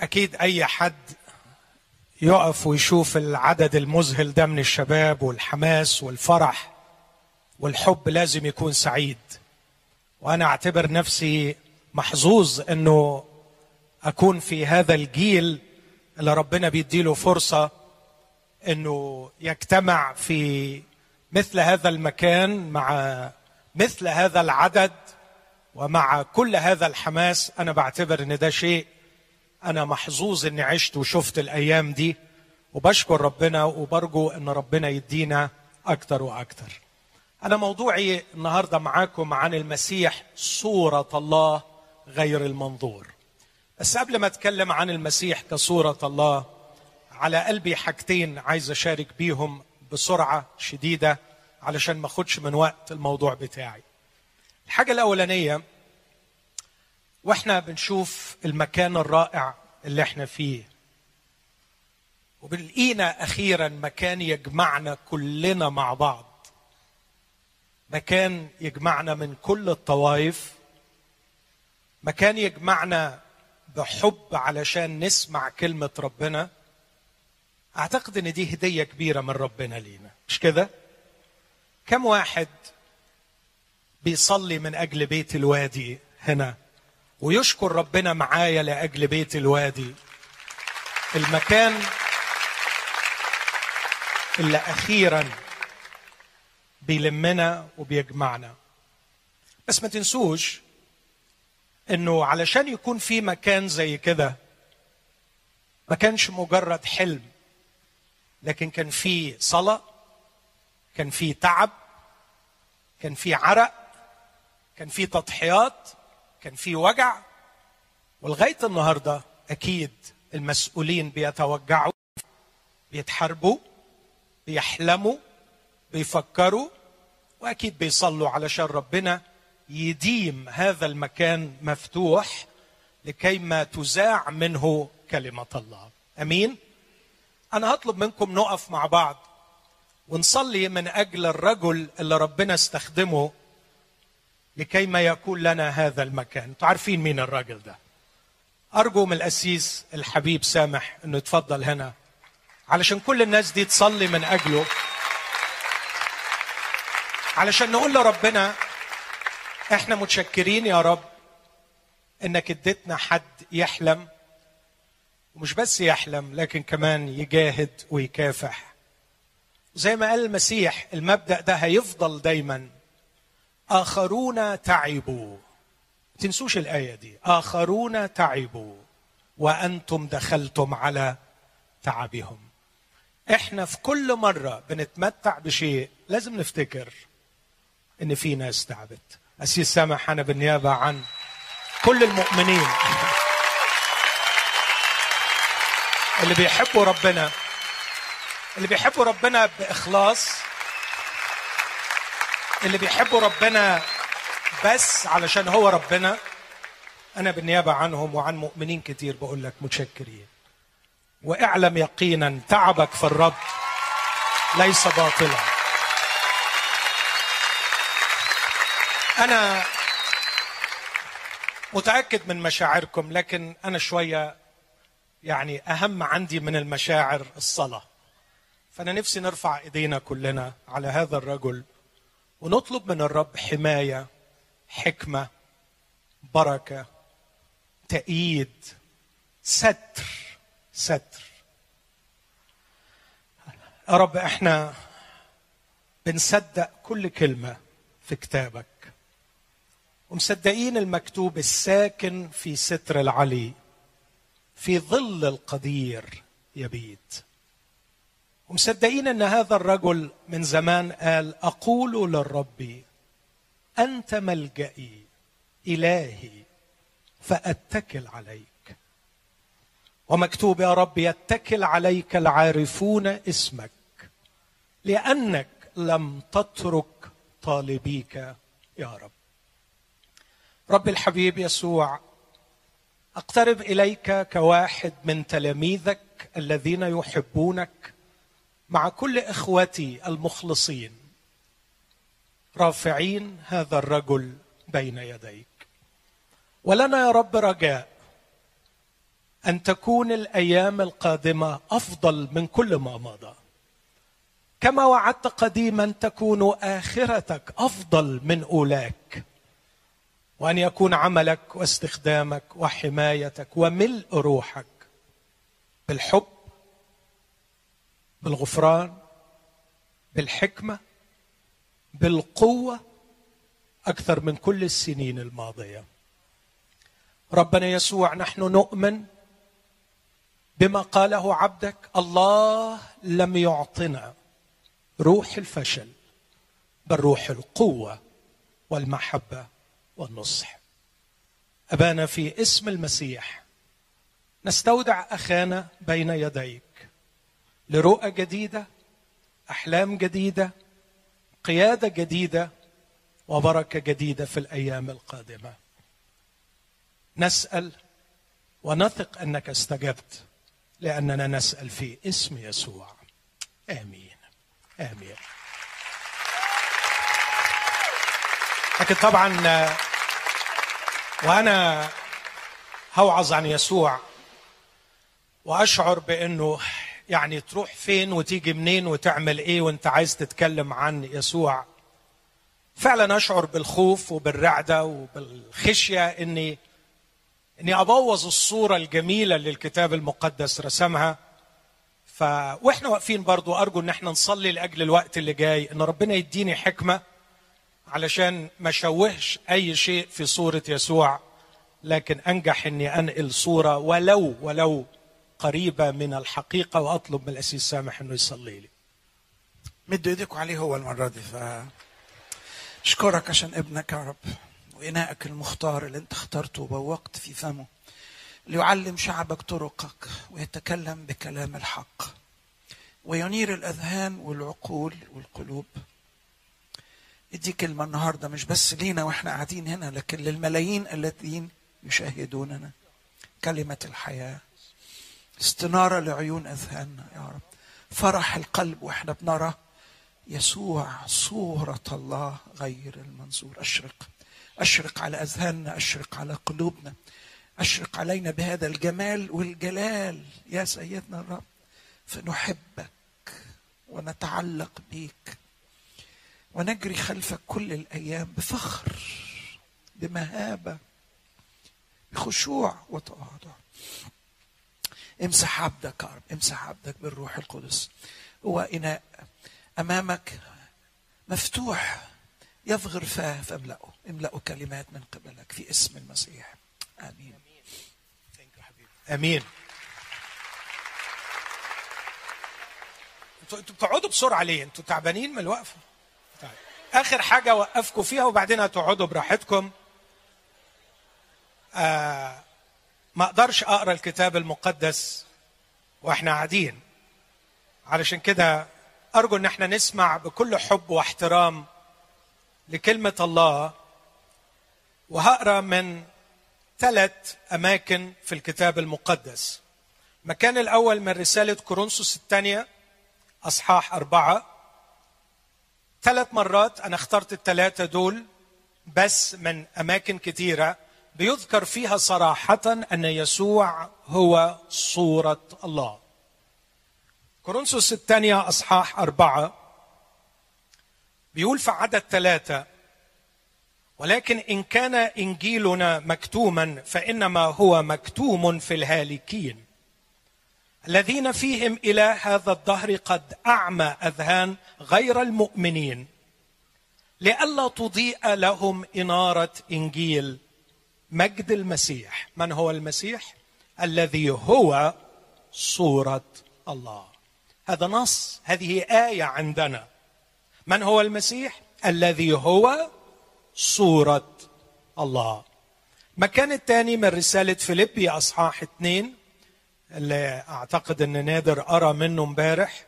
أكيد أي حد يقف ويشوف العدد المذهل ده من الشباب والحماس والفرح والحب لازم يكون سعيد. وأنا أعتبر نفسي محظوظ إنه أكون في هذا الجيل اللي ربنا بيديله فرصة إنه يجتمع في مثل هذا المكان مع مثل هذا العدد ومع كل هذا الحماس. أنا بعتبر إن ده شيء أنا محظوظ إني عشت وشفت الأيام دي وبشكر ربنا وبرجو إن ربنا يدينا أكتر وأكتر. أنا موضوعي النهارده معاكم عن المسيح صورة الله غير المنظور. بس قبل ما أتكلم عن المسيح كصورة الله على قلبي حاجتين عايز أشارك بيهم بسرعة شديدة علشان ما أخدش من وقت الموضوع بتاعي. الحاجة الأولانية وإحنا بنشوف المكان الرائع اللي إحنا فيه. وبنلاقينا أخيرا مكان يجمعنا كلنا مع بعض. مكان يجمعنا من كل الطوائف. مكان يجمعنا بحب علشان نسمع كلمة ربنا. أعتقد إن دي هدية كبيرة من ربنا لينا. مش كده؟ كم واحد بيصلي من أجل بيت الوادي هنا؟ ويشكر ربنا معايا لأجل بيت الوادي. المكان اللي أخيرا بيلمنا وبيجمعنا. بس ما تنسوش إنه علشان يكون في مكان زي كده ما كانش مجرد حلم لكن كان في صلاة كان في تعب كان في عرق كان في تضحيات كان في وجع ولغاية النهارده أكيد المسؤولين بيتوجعوا بيتحاربوا بيحلموا بيفكروا وأكيد بيصلوا علشان ربنا. يديم هذا المكان مفتوح لكي ما تذاع منه كلمة الله. أمين؟ أنا هطلب منكم نقف مع بعض ونصلي من أجل الرجل اللي ربنا استخدمه لكي ما يكون لنا هذا المكان. أنتوا عارفين مين الراجل ده؟ أرجو من الأسيس الحبيب سامح إنه يتفضل هنا علشان كل الناس دي تصلي من أجله علشان نقول لربنا إحنا متشكرين يا رب إنك اديتنا حد يحلم ومش بس يحلم لكن كمان يجاهد ويكافح. زي ما قال المسيح المبدأ ده هيفضل دايما. آخرون تعبوا. تنسوش الآية دي. آخرون تعبوا. وأنتم دخلتم على تعبهم. إحنا في كل مرة بنتمتع بشيء لازم نفتكر إن في ناس تعبت. أسيس سامح أنا بالنيابة عن كل المؤمنين اللي بيحبوا ربنا. اللي بيحبوا ربنا بإخلاص اللي بيحبوا ربنا بس علشان هو ربنا. أنا بالنيابة عنهم وعن مؤمنين كتير بقول لك متشكرين. واعلم يقينا تعبك في الرب ليس باطلا. أنا متأكد من مشاعركم لكن أنا شوية يعني أهم عندي من المشاعر الصلاة. فأنا نفسي نرفع إيدينا كلنا على هذا الرجل. ونطلب من الرب حماية حكمة بركة تأييد ستر ستر. يا رب إحنا بنصدق كل كلمة في كتابك. ومصدقين المكتوب الساكن في ستر العلي في ظل القدير يبيت. ومصدقين أن هذا الرجل من زمان قال أقول للرب أنت ملجئي إلهي فأتكل عليك. ومكتوب يا رب يتكل عليك العارفون اسمك لأنك لم تترك طالبيك يا رب. رب الحبيب يسوع أقترب إليك كواحد من تلاميذك الذين يحبونك مع كل إخوتي المخلصين. رافعين هذا الرجل بين يديك. ولنا يا رب رجاء أن تكون الأيام القادمة أفضل من كل ما مضى. كما وعدت قديما تكون آخرتك أفضل من أولاك. وأن يكون عملك واستخدامك وحمايتك وملء روحك بالحب بالغفران بالحكمة بالقوة أكثر من كل السنين الماضية. ربنا يسوع نحن نؤمن بما قاله عبدك الله لم يعطنا روح الفشل بل روح القوة والمحبة والنصح. أبانا في اسم المسيح نستودع أخانا بين يديك. لرؤى جديدة أحلام جديدة قيادة جديدة وبركة جديدة في الأيام القادمة. نسأل ونثق أنك استجبت لأننا نسأل في اسم يسوع. آمين. آمين. لكن طبعا وأنا هوعظ عن يسوع وأشعر بأنه يعني تروح فين وتيجي منين وتعمل إيه وانت عايز تتكلم عن يسوع. فعلا أشعر بالخوف وبالرعدة وبالخشية إني إني أبوظ الصورة الجميلة اللي الكتاب المقدس رسمها. ف وإحنا واقفين برضو أرجو إن إحنا نصلي لأجل الوقت اللي جاي إن ربنا يديني حكمة علشان ما شوهش أي شيء في صورة يسوع لكن أنجح إني أنقل صورة ولو ولو قريبة من الحقيقة وأطلب من الاسيس سامح أنه يصلي لي. مدوا ايديكم عليه هو المرة دي ف أشكرك عشان ابنك يا رب وإنائك المختار اللي أنت اخترته وبوقت في فمه ليعلم شعبك طرقك ويتكلم بكلام الحق وينير الأذهان والعقول والقلوب. دي كلمة النهاردة مش بس لينا وإحنا قاعدين هنا لكن للملايين الذين يشاهدوننا. كلمة الحياة. استنارة لعيون أذهاننا يا رب. فرح القلب وإحنا بنرى يسوع صورة الله غير المنظور. أشرق. أشرق على أذهاننا أشرق على قلوبنا. أشرق علينا بهذا الجمال والجلال. يا سيدنا الرب فنحبك ونتعلق بيك. ونجري خلفك كل الأيام بفخر بمهابة بخشوع وتواضع. امسح عبدك يا رب امسح عبدك بالروح القدس هو اناء أمامك مفتوح يفغر فاه فاملأه املأه كلمات من قبلك في اسم المسيح آمين آمين أنتوا بتقعدوا بسرعة ليه؟ أنتوا تعبانين من الوقفة؟ طيب. آخر حاجة أوقفكم فيها وبعدين هتقعدوا براحتكم آه ما أقدرش أقرأ الكتاب المقدس وإحنا قاعدين. علشان كده أرجو إن إحنا نسمع بكل حب واحترام لكلمة الله وهقرأ من ثلاث أماكن في الكتاب المقدس. المكان الأول من رسالة كورنثوس الثانية أصحاح أربعة. ثلاث مرات أنا اخترت الثلاثة دول بس من أماكن كثيره بيذكر فيها صراحة أن يسوع هو صورة الله. كورنثوس الثانية أصحاح أربعة بيقول في عدد ثلاثة ولكن إن كان إنجيلنا مكتوما فإنما هو مكتوم في الهالكين. الذين فيهم إلى هذا الدهر قد أعمى أذهان غير المؤمنين لئلا تضيء لهم إنارة إنجيل مجد المسيح. من هو المسيح؟ الذي هو صورة الله. هذا نص هذه آية عندنا. من هو المسيح؟ الذي هو صورة الله. مكان الثاني من رسالة فيليبي أصحاح اثنين اللي أعتقد إن نادر أرى منه امبارح.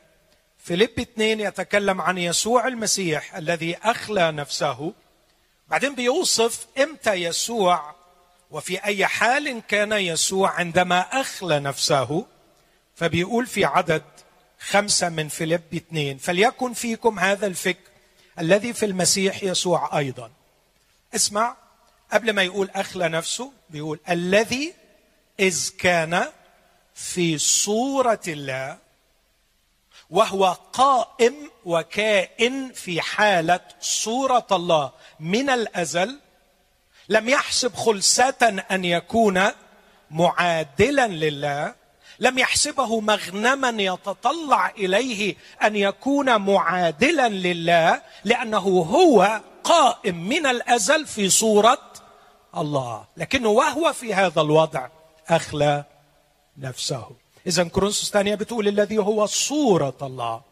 فيليب اثنين يتكلم عن يسوع المسيح الذي أخلى نفسه. بعدين بيوصف إمتى يسوع وفي أي حال كان يسوع عندما أخلى نفسه فبيقول في عدد خمسة من فيليب اثنين فليكن فيكم هذا الفكر الذي في المسيح يسوع أيضا. اسمع قبل ما يقول أخلى نفسه بيقول الذي إذ كان في صورة الله وهو قائم وكائن في حالة صورة الله من الأزل لم يحسب خلسة أن يكون معادلا لله لم يحسبه مغنما يتطلع إليه أن يكون معادلا لله لأنه هو قائم من الأزل في صورة الله. لكنه وهو في هذا الوضع أخلى نفسه. اذا كورنثوس الثانية بتقول الذي هو صورة الله.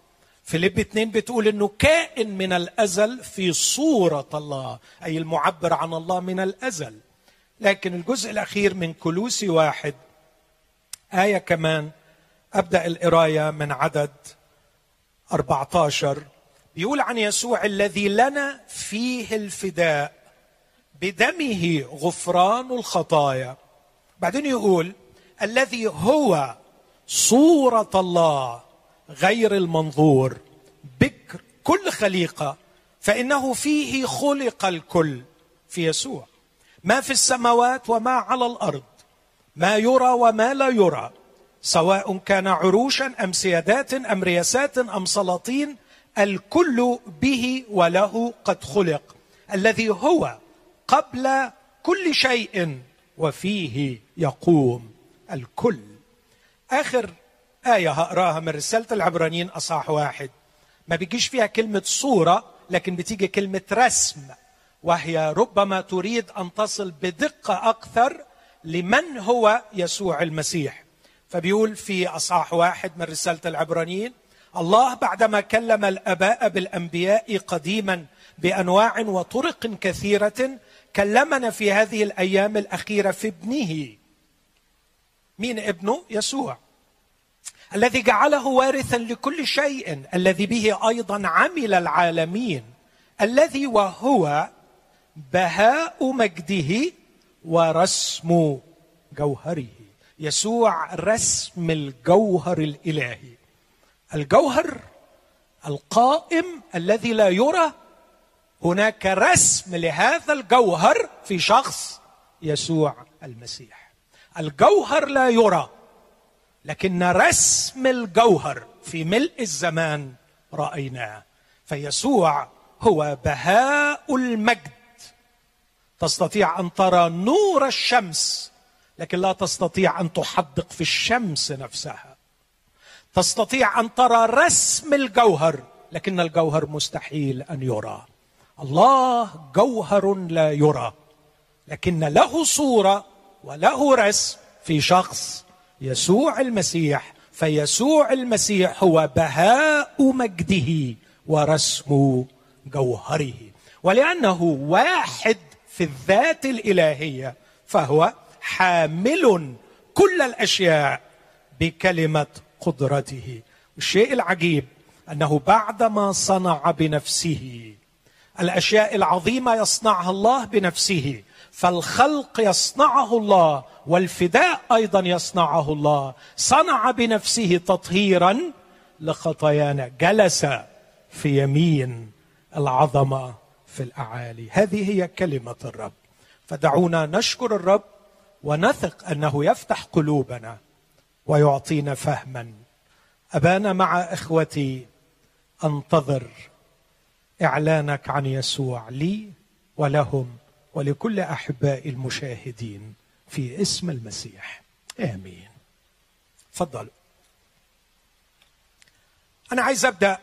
فيليب اثنين بتقول إنه كائن من الأزل في صورة الله أي المعبر عن الله من الأزل. لكن الجزء الأخير من كلوسي واحد آية كمان أبدأ القراية من عدد 14 بيقول عن يسوع الذي لنا فيه الفداء بدمه غفران الخطايا. بعدين يقول الذي هو صورة الله غير المنظور بكر كل خليقة فإنه فيه خلق الكل في يسوع. ما في السماوات وما على الأرض ما يرى وما لا يرى سواء كان عروشا أم سيادات أم رياسات أم سلاطين الكل به وله قد خلق الذي هو قبل كل شيء وفيه يقوم الكل. آخر آية هقراها من رسالة العبرانيين اصح واحد. ما بيجيش فيها كلمة صورة لكن بتيجي كلمة رسم. وهي ربما تريد أن تصل بدقة أكثر لمن هو يسوع المسيح. فبيقول في أصحاح واحد من رسالة العبرانيين الله بعدما كلم الأباء بالأنبياء قديما بأنواع وطرق كثيرة كلمنا في هذه الأيام الأخيرة في ابنه. مين ابنه؟ يسوع. الذي جعله وارثا لكل شيء الذي به أيضا عمل العالمين الذي وهو بهاء مجده ورسم جوهره يسوع رسم الجوهر الإلهي. الجوهر القائم الذي لا يرى هناك رسم لهذا الجوهر في شخص يسوع المسيح. الجوهر لا يرى لكن رسم الجوهر في ملء الزمان رأيناه. فيسوع هو بهاء المجد. تستطيع أن ترى نور الشمس لكن لا تستطيع أن تحدق في الشمس نفسها. تستطيع أن ترى رسم الجوهر لكن الجوهر مستحيل أن يرى. الله جوهر لا يرى لكن له صورة وله رسم في شخص. يسوع المسيح فيسوع المسيح هو بهاء مجده ورسم جوهره. ولأنه واحد في الذات الإلهية فهو حامل كل الأشياء بكلمة قدرته. الشيء العجيب أنه بعدما صنع بنفسه الأشياء العظيمة يصنعها الله بنفسه فالخلق يصنعه الله والفداء أيضا يصنعه الله. صنع بنفسه تطهيرا لخطايانا. جلس في يمين العظمة في الأعالي. هذه هي كلمة الرب. فدعونا نشكر الرب ونثق أنه يفتح قلوبنا ويعطينا فهما. أبانا مع إخوتي أنتظر إعلانك عن يسوع لي ولهم. ولكل احبائي المشاهدين في اسم المسيح. آمين. تفضلوا. أنا عايز أبدأ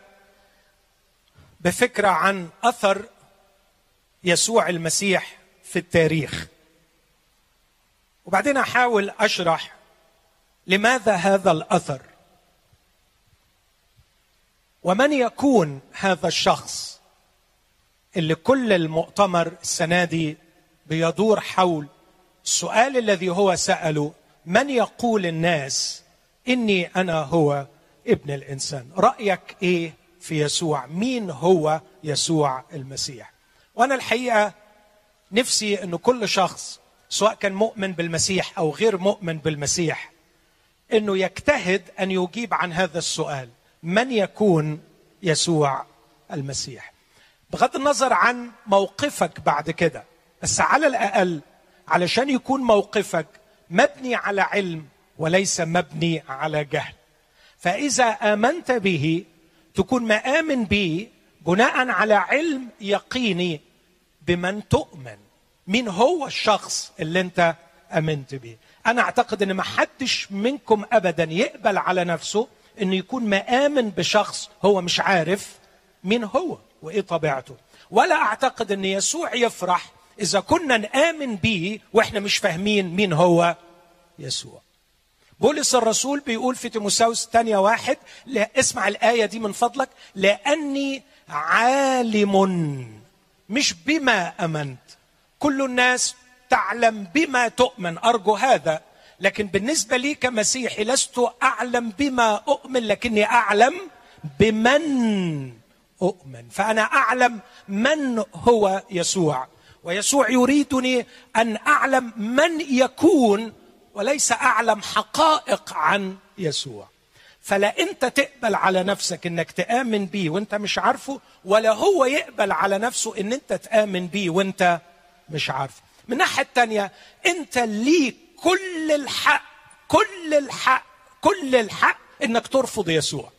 بفكرة عن أثر يسوع المسيح في التاريخ. وبعدين أحاول أشرح لماذا هذا الأثر. ومن يكون هذا الشخص اللي كل المؤتمر السنة دي بيدور حول السؤال الذي هو سأله من يقول الناس إني أنا هو ابن الإنسان؟ رأيك إيه في يسوع؟ مين هو يسوع المسيح؟ وأنا الحقيقة نفسي انه كل شخص سواء كان مؤمن بالمسيح أو غير مؤمن بالمسيح إنه يجتهد أن يجيب عن هذا السؤال من يكون يسوع المسيح؟ بغض النظر عن موقفك بعد كده بس على الأقل علشان يكون موقفك مبني على علم وليس مبني على جهل. فإذا آمنت به تكون مآمن به بناء على علم يقيني بمن تؤمن مين هو الشخص اللي أنت آمنت به. أنا أعتقد إن ما حدش منكم ابدا يقبل على نفسه إنه يكون مآمن بشخص هو مش عارف مين هو وإيه طبيعته. ولا أعتقد إن يسوع يفرح إذا كنا نآمن به وإحنا مش فاهمين مين هو يسوع. بولس الرسول بيقول في تيموساوس الثانية واحد لا اسمع الآية دي من فضلك لأني عالم مش بما أمنت. كل الناس تعلم بما تؤمن أرجو هذا. لكن بالنسبة لي كمسيحي لست أعلم بما أؤمن لكني أعلم بمن أؤمن. فأنا أعلم من هو يسوع. ويسوع يريدني أن أعلم من يكون وليس أعلم حقائق عن يسوع. فلا أنت تقبل على نفسك إنك تآمن بيه وأنت مش عارفه ولا هو يقبل على نفسه إن أنت تآمن بيه وأنت مش عارفه. من الناحيه الثانية أنت ليك كل الحق كل الحق كل الحق إنك ترفض يسوع.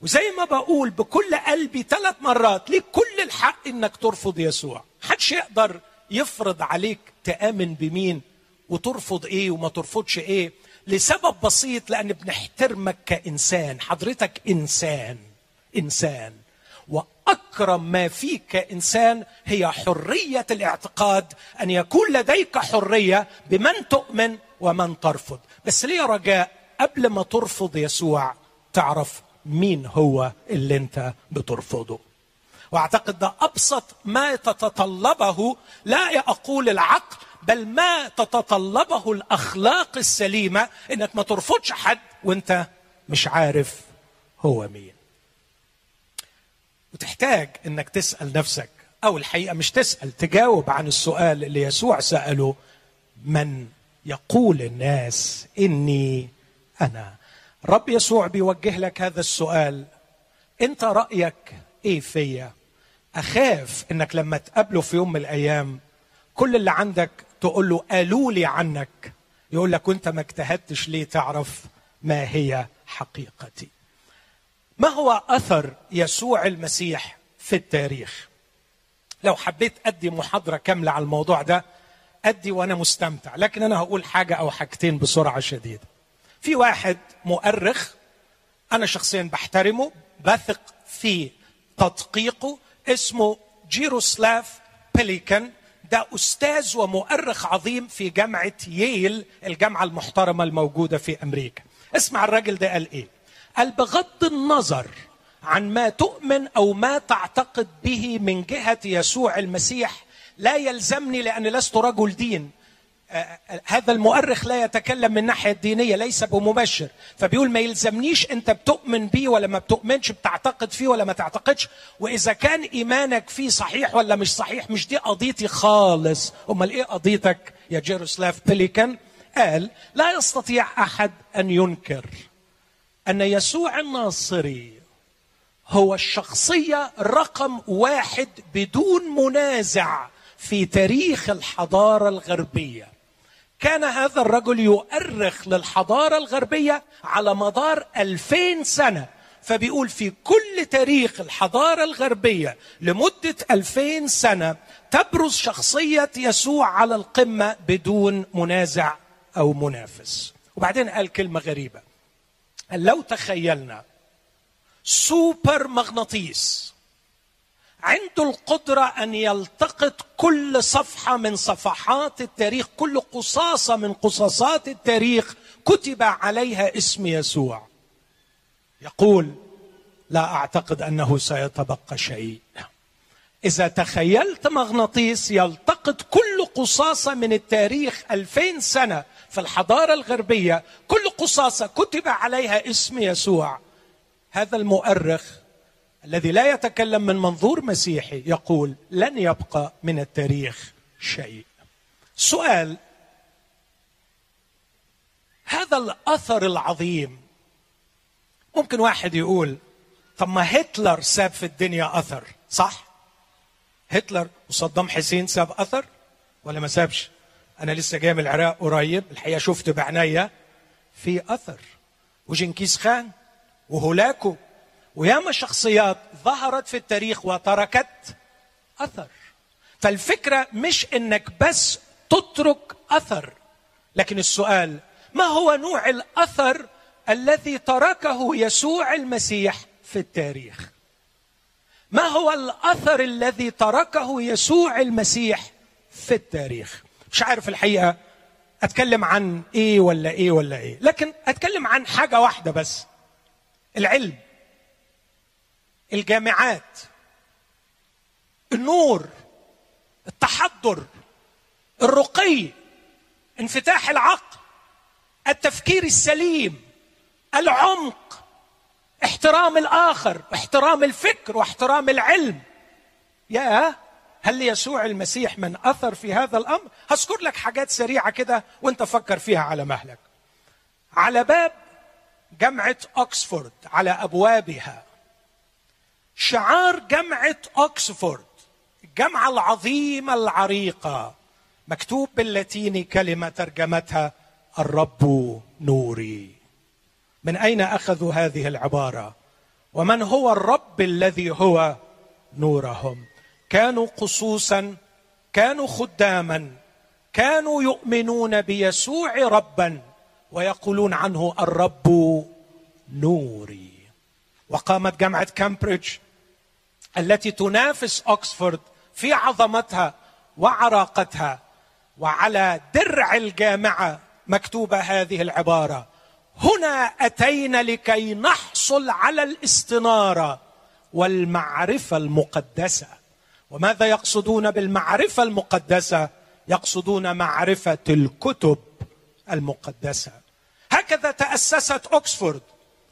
وزي ما بقول بكل قلبي ثلاث مرات ليك كل الحق إنك ترفض يسوع. محدش يقدر يفرض عليك تآمن بمين وترفض إيه وما ترفضش إيه لسبب بسيط لأن بنحترمك كإنسان حضرتك إنسان إنسان. وأكرم ما فيك كإنسان هي حرية الاعتقاد أن يكون لديك حرية بمن تؤمن ومن ترفض. بس ليه رجاء؟ قبل ما ترفض يسوع تعرف مين هو اللي أنت بترفضه. واعتقد ده أبسط ما تتطلبه لا أقول العقل بل ما تتطلبه الأخلاق السليمة إنك ما ترفضش حد وأنت مش عارف هو مين. وتحتاج إنك تسأل نفسك أو الحقيقة مش تسأل تجاوب عن السؤال اللي يسوع سأله من يقول الناس إني أنا؟ رب يسوع بيوجه لك هذا السؤال أنت رأيك إيه فيا؟ أخاف إنك لما تقابله في يوم من الأيام كل اللي عندك تقول له قالوا لي عنك. يقول لك وأنت ما اجتهدتش ليه تعرف ما هي حقيقتي. ما هو أثر يسوع المسيح في التاريخ؟ لو حبيت أدي محاضرة كاملة على الموضوع ده أدي وأنا مستمتع. لكن أنا هقول حاجة أو حاجتين بسرعة شديدة. في واحد مؤرخ أنا شخصيا بحترمه بثق في تدقيقه اسمه جيروسلاف بليكن ده أستاذ ومؤرخ عظيم في جامعة ييل الجامعة المحترمة الموجودة في أمريكا. اسمع الراجل ده قال إيه. قال بغض النظر عن ما تؤمن أو ما تعتقد به من جهة يسوع المسيح لا يلزمني لأن لست رجل دين. هذا المؤرخ لا يتكلم من الناحيه الدينيه ليس بمبشر فبيقول ما يلزمنيش أنت بتؤمن بيه ولا ما بتؤمنش بتعتقد فيه ولا ما تعتقدش. وإذا كان إيمانك فيه صحيح ولا مش صحيح مش دي قضيتي خالص. أمال إيه قضيتك يا جيروسلاف؟ بليكن قال لا يستطيع أحد أن ينكر أن يسوع الناصري هو الشخصية رقم واحد بدون منازع في تاريخ الحضارة الغربية. كان هذا الرجل يؤرخ للحضارة الغربية على مدار ألفين سنة. فبيقول في كل تاريخ الحضارة الغربية لمدة ألفين سنة تبرز شخصية يسوع على القمة بدون منازع أو منافس. وبعدين قال كلمة غريبة. قال لو تخيلنا سوبر مغناطيس عنده القدرة أن يلتقط كل صفحة من صفحات التاريخ كل قصاصة من قصاصات التاريخ كتب عليها اسم يسوع. يقول لا أعتقد أنه سيتبقى شيء. إذا تخيلت مغناطيس يلتقط كل قصاصة من التاريخ ألفين سنة في الحضارة الغربية كل قصاصة كتب عليها اسم يسوع هذا المؤرخ الذي لا يتكلم من منظور مسيحي يقول لن يبقى من التاريخ شيء. سؤال هذا الأثر العظيم ممكن واحد يقول طب ما هتلر ساب في الدنيا أثر صح؟ هتلر وصدام حسين ساب أثر ولا ما سابش؟ أنا لسه جاي من العراق قريب الحقيقة شفت بعناية في أثر. وجنكيز خان وهولاكو وياما شخصيات ظهرت في التاريخ وتركت أثر. فالفكرة مش إنك بس تترك أثر لكن السؤال ما هو نوع الأثر الذي تركه يسوع المسيح في التاريخ؟ ما هو الأثر الذي تركه يسوع المسيح في التاريخ؟ مش عارف الحقيقة أتكلم عن إيه ولا إيه ولا إيه لكن أتكلم عن حاجة واحدة بس العلم. الجامعات النور التحضر الرقي انفتاح العقل التفكير السليم العمق احترام الآخر احترام الفكر واحترام العلم. يا هل ليسوع المسيح من أثر في هذا الأمر؟ هذكر لك حاجات سريعة كده وانت فكر فيها على مهلك. على باب جامعة اوكسفورد على أبوابها. شعار جامعه اوكسفورد الجامعة العظيمة العريقة مكتوب باللاتيني كلمة ترجمتها الرب نوري. من أين أخذوا هذه العبارة؟ ومن هو الرب الذي هو نورهم؟ كانوا قصوصا كانوا خداما كانوا يؤمنون بيسوع ربا ويقولون عنه الرب نوري. وقامت جامعه كامبريدج التي تنافس اوكسفورد في عظمتها وعراقتها وعلى درع الجامعة مكتوبة هذه العبارة. هنا أتينا لكي نحصل على الاستنارة والمعرفة المقدسة. وماذا يقصدون بالمعرفة المقدسة؟ يقصدون معرفة الكتب المقدسة. هكذا تأسست اوكسفورد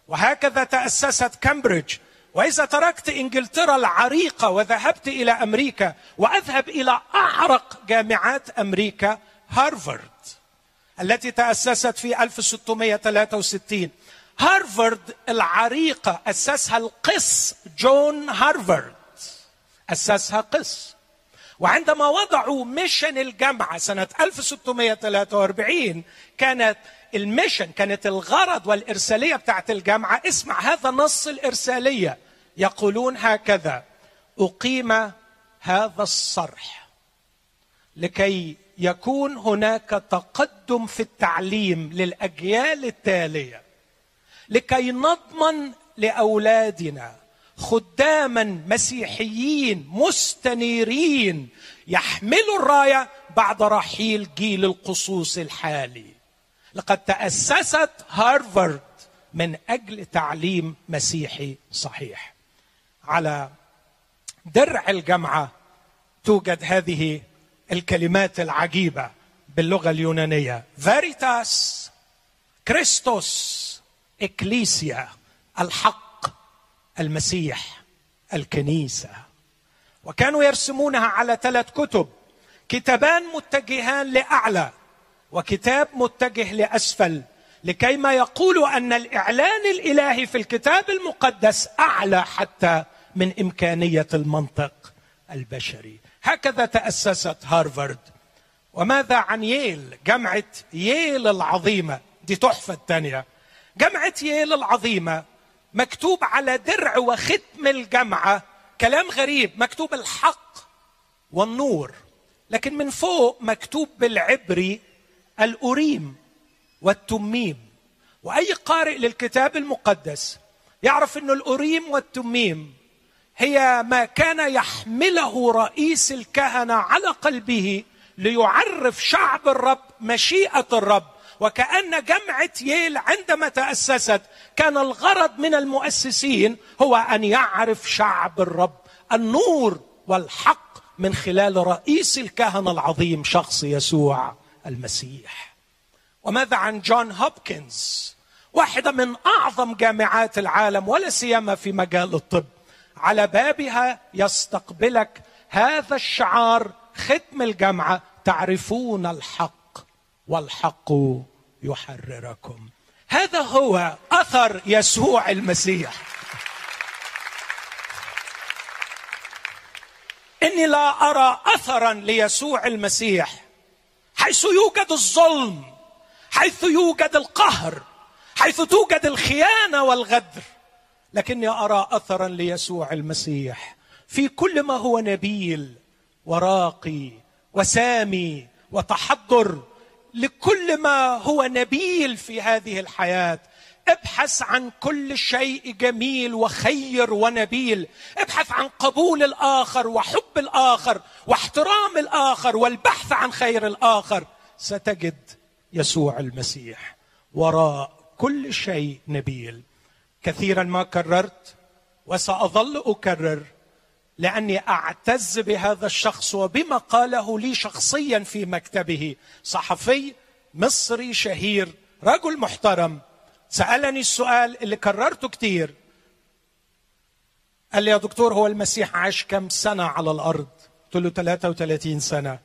وهكذا تأسست كامبريدج وإذا تركت إنجلترا العريقة وذهبت إلى أمريكا وأذهب إلى أعرق جامعات أمريكا هارفارد التي تأسست في 1663 هارفارد العريقة أسسها القس جون هارفارد. أسسها قس. وعندما وضعوا mission الجامعة سنة 1643 كانت ال mission كانت الغرض والإرسالية بتاعت الجامعة اسمع هذا نص الإرسالية. يقولون هكذا أقيم هذا الصرح لكي يكون هناك تقدم في التعليم للأجيال التالية لكي نضمن لأولادنا خداما مسيحيين مستنيرين يحملوا الراية بعد رحيل جيل القصوص الحالي. لقد تأسست هارفارد من أجل تعليم مسيحي صحيح. على درع الجامعة توجد هذه الكلمات العجيبة باللغة اليونانية. فيريتاس كريستوس اكليسيا الحق المسيح الكنيسة. وكانوا يرسمونها على ثلاث كتب. كتابان متجهان لأعلى. وكتاب متجه لأسفل لكي ما يقولوا أن الإعلان الإلهي في الكتاب المقدس أعلى حتى من إمكانية المنطق البشري. هكذا تأسست هارفارد. وماذا عن ييل؟ جامعه ييل العظيمة. دي تحفة الثانية جامعه ييل العظيمة مكتوب على درع وختم الجامعة كلام غريب مكتوب الحق والنور. لكن من فوق مكتوب بالعبري الأوريم والتميم. وأي قارئ للكتاب المقدس يعرف أن الأوريم والتميم هي ما كان يحمله رئيس الكهنة على قلبه ليعرف شعب الرب مشيئة الرب. وكأن جامعة ييل عندما تأسست كان الغرض من المؤسسين هو أن يعرف شعب الرب النور والحق من خلال رئيس الكهنة العظيم شخص يسوع. المسيح. وماذا عن جون هوبكنز؟ واحدة من أعظم جامعات العالم ولا سيما في مجال الطب. على بابها يستقبلك هذا الشعار ختم الجامعة تعرفون الحق والحق يحرركم. هذا هو أثر يسوع المسيح. إني لا أرى أثرا ليسوع المسيح. حيث يوجد الظلم حيث يوجد القهر حيث توجد الخيانة والغدر. لكني أرى اثرا ليسوع المسيح في كل ما هو نبيل وراقي وسامي وتحضر لكل ما هو نبيل في هذه الحياة. ابحث عن كل شيء جميل وخير ونبيل. ابحث عن قبول الآخر وحب الآخر واحترام الآخر والبحث عن خير الآخر. ستجد يسوع المسيح وراء كل شيء نبيل. كثيرا ما كررت وسأظل أكرر لأني أعتز بهذا الشخص وبما قاله لي شخصيا في مكتبه. صحفي مصري شهير رجل محترم سألني السؤال اللي كررته كتير. قال لي يا دكتور هو المسيح عاش كم سنة على الأرض? قلت له 33 سنة.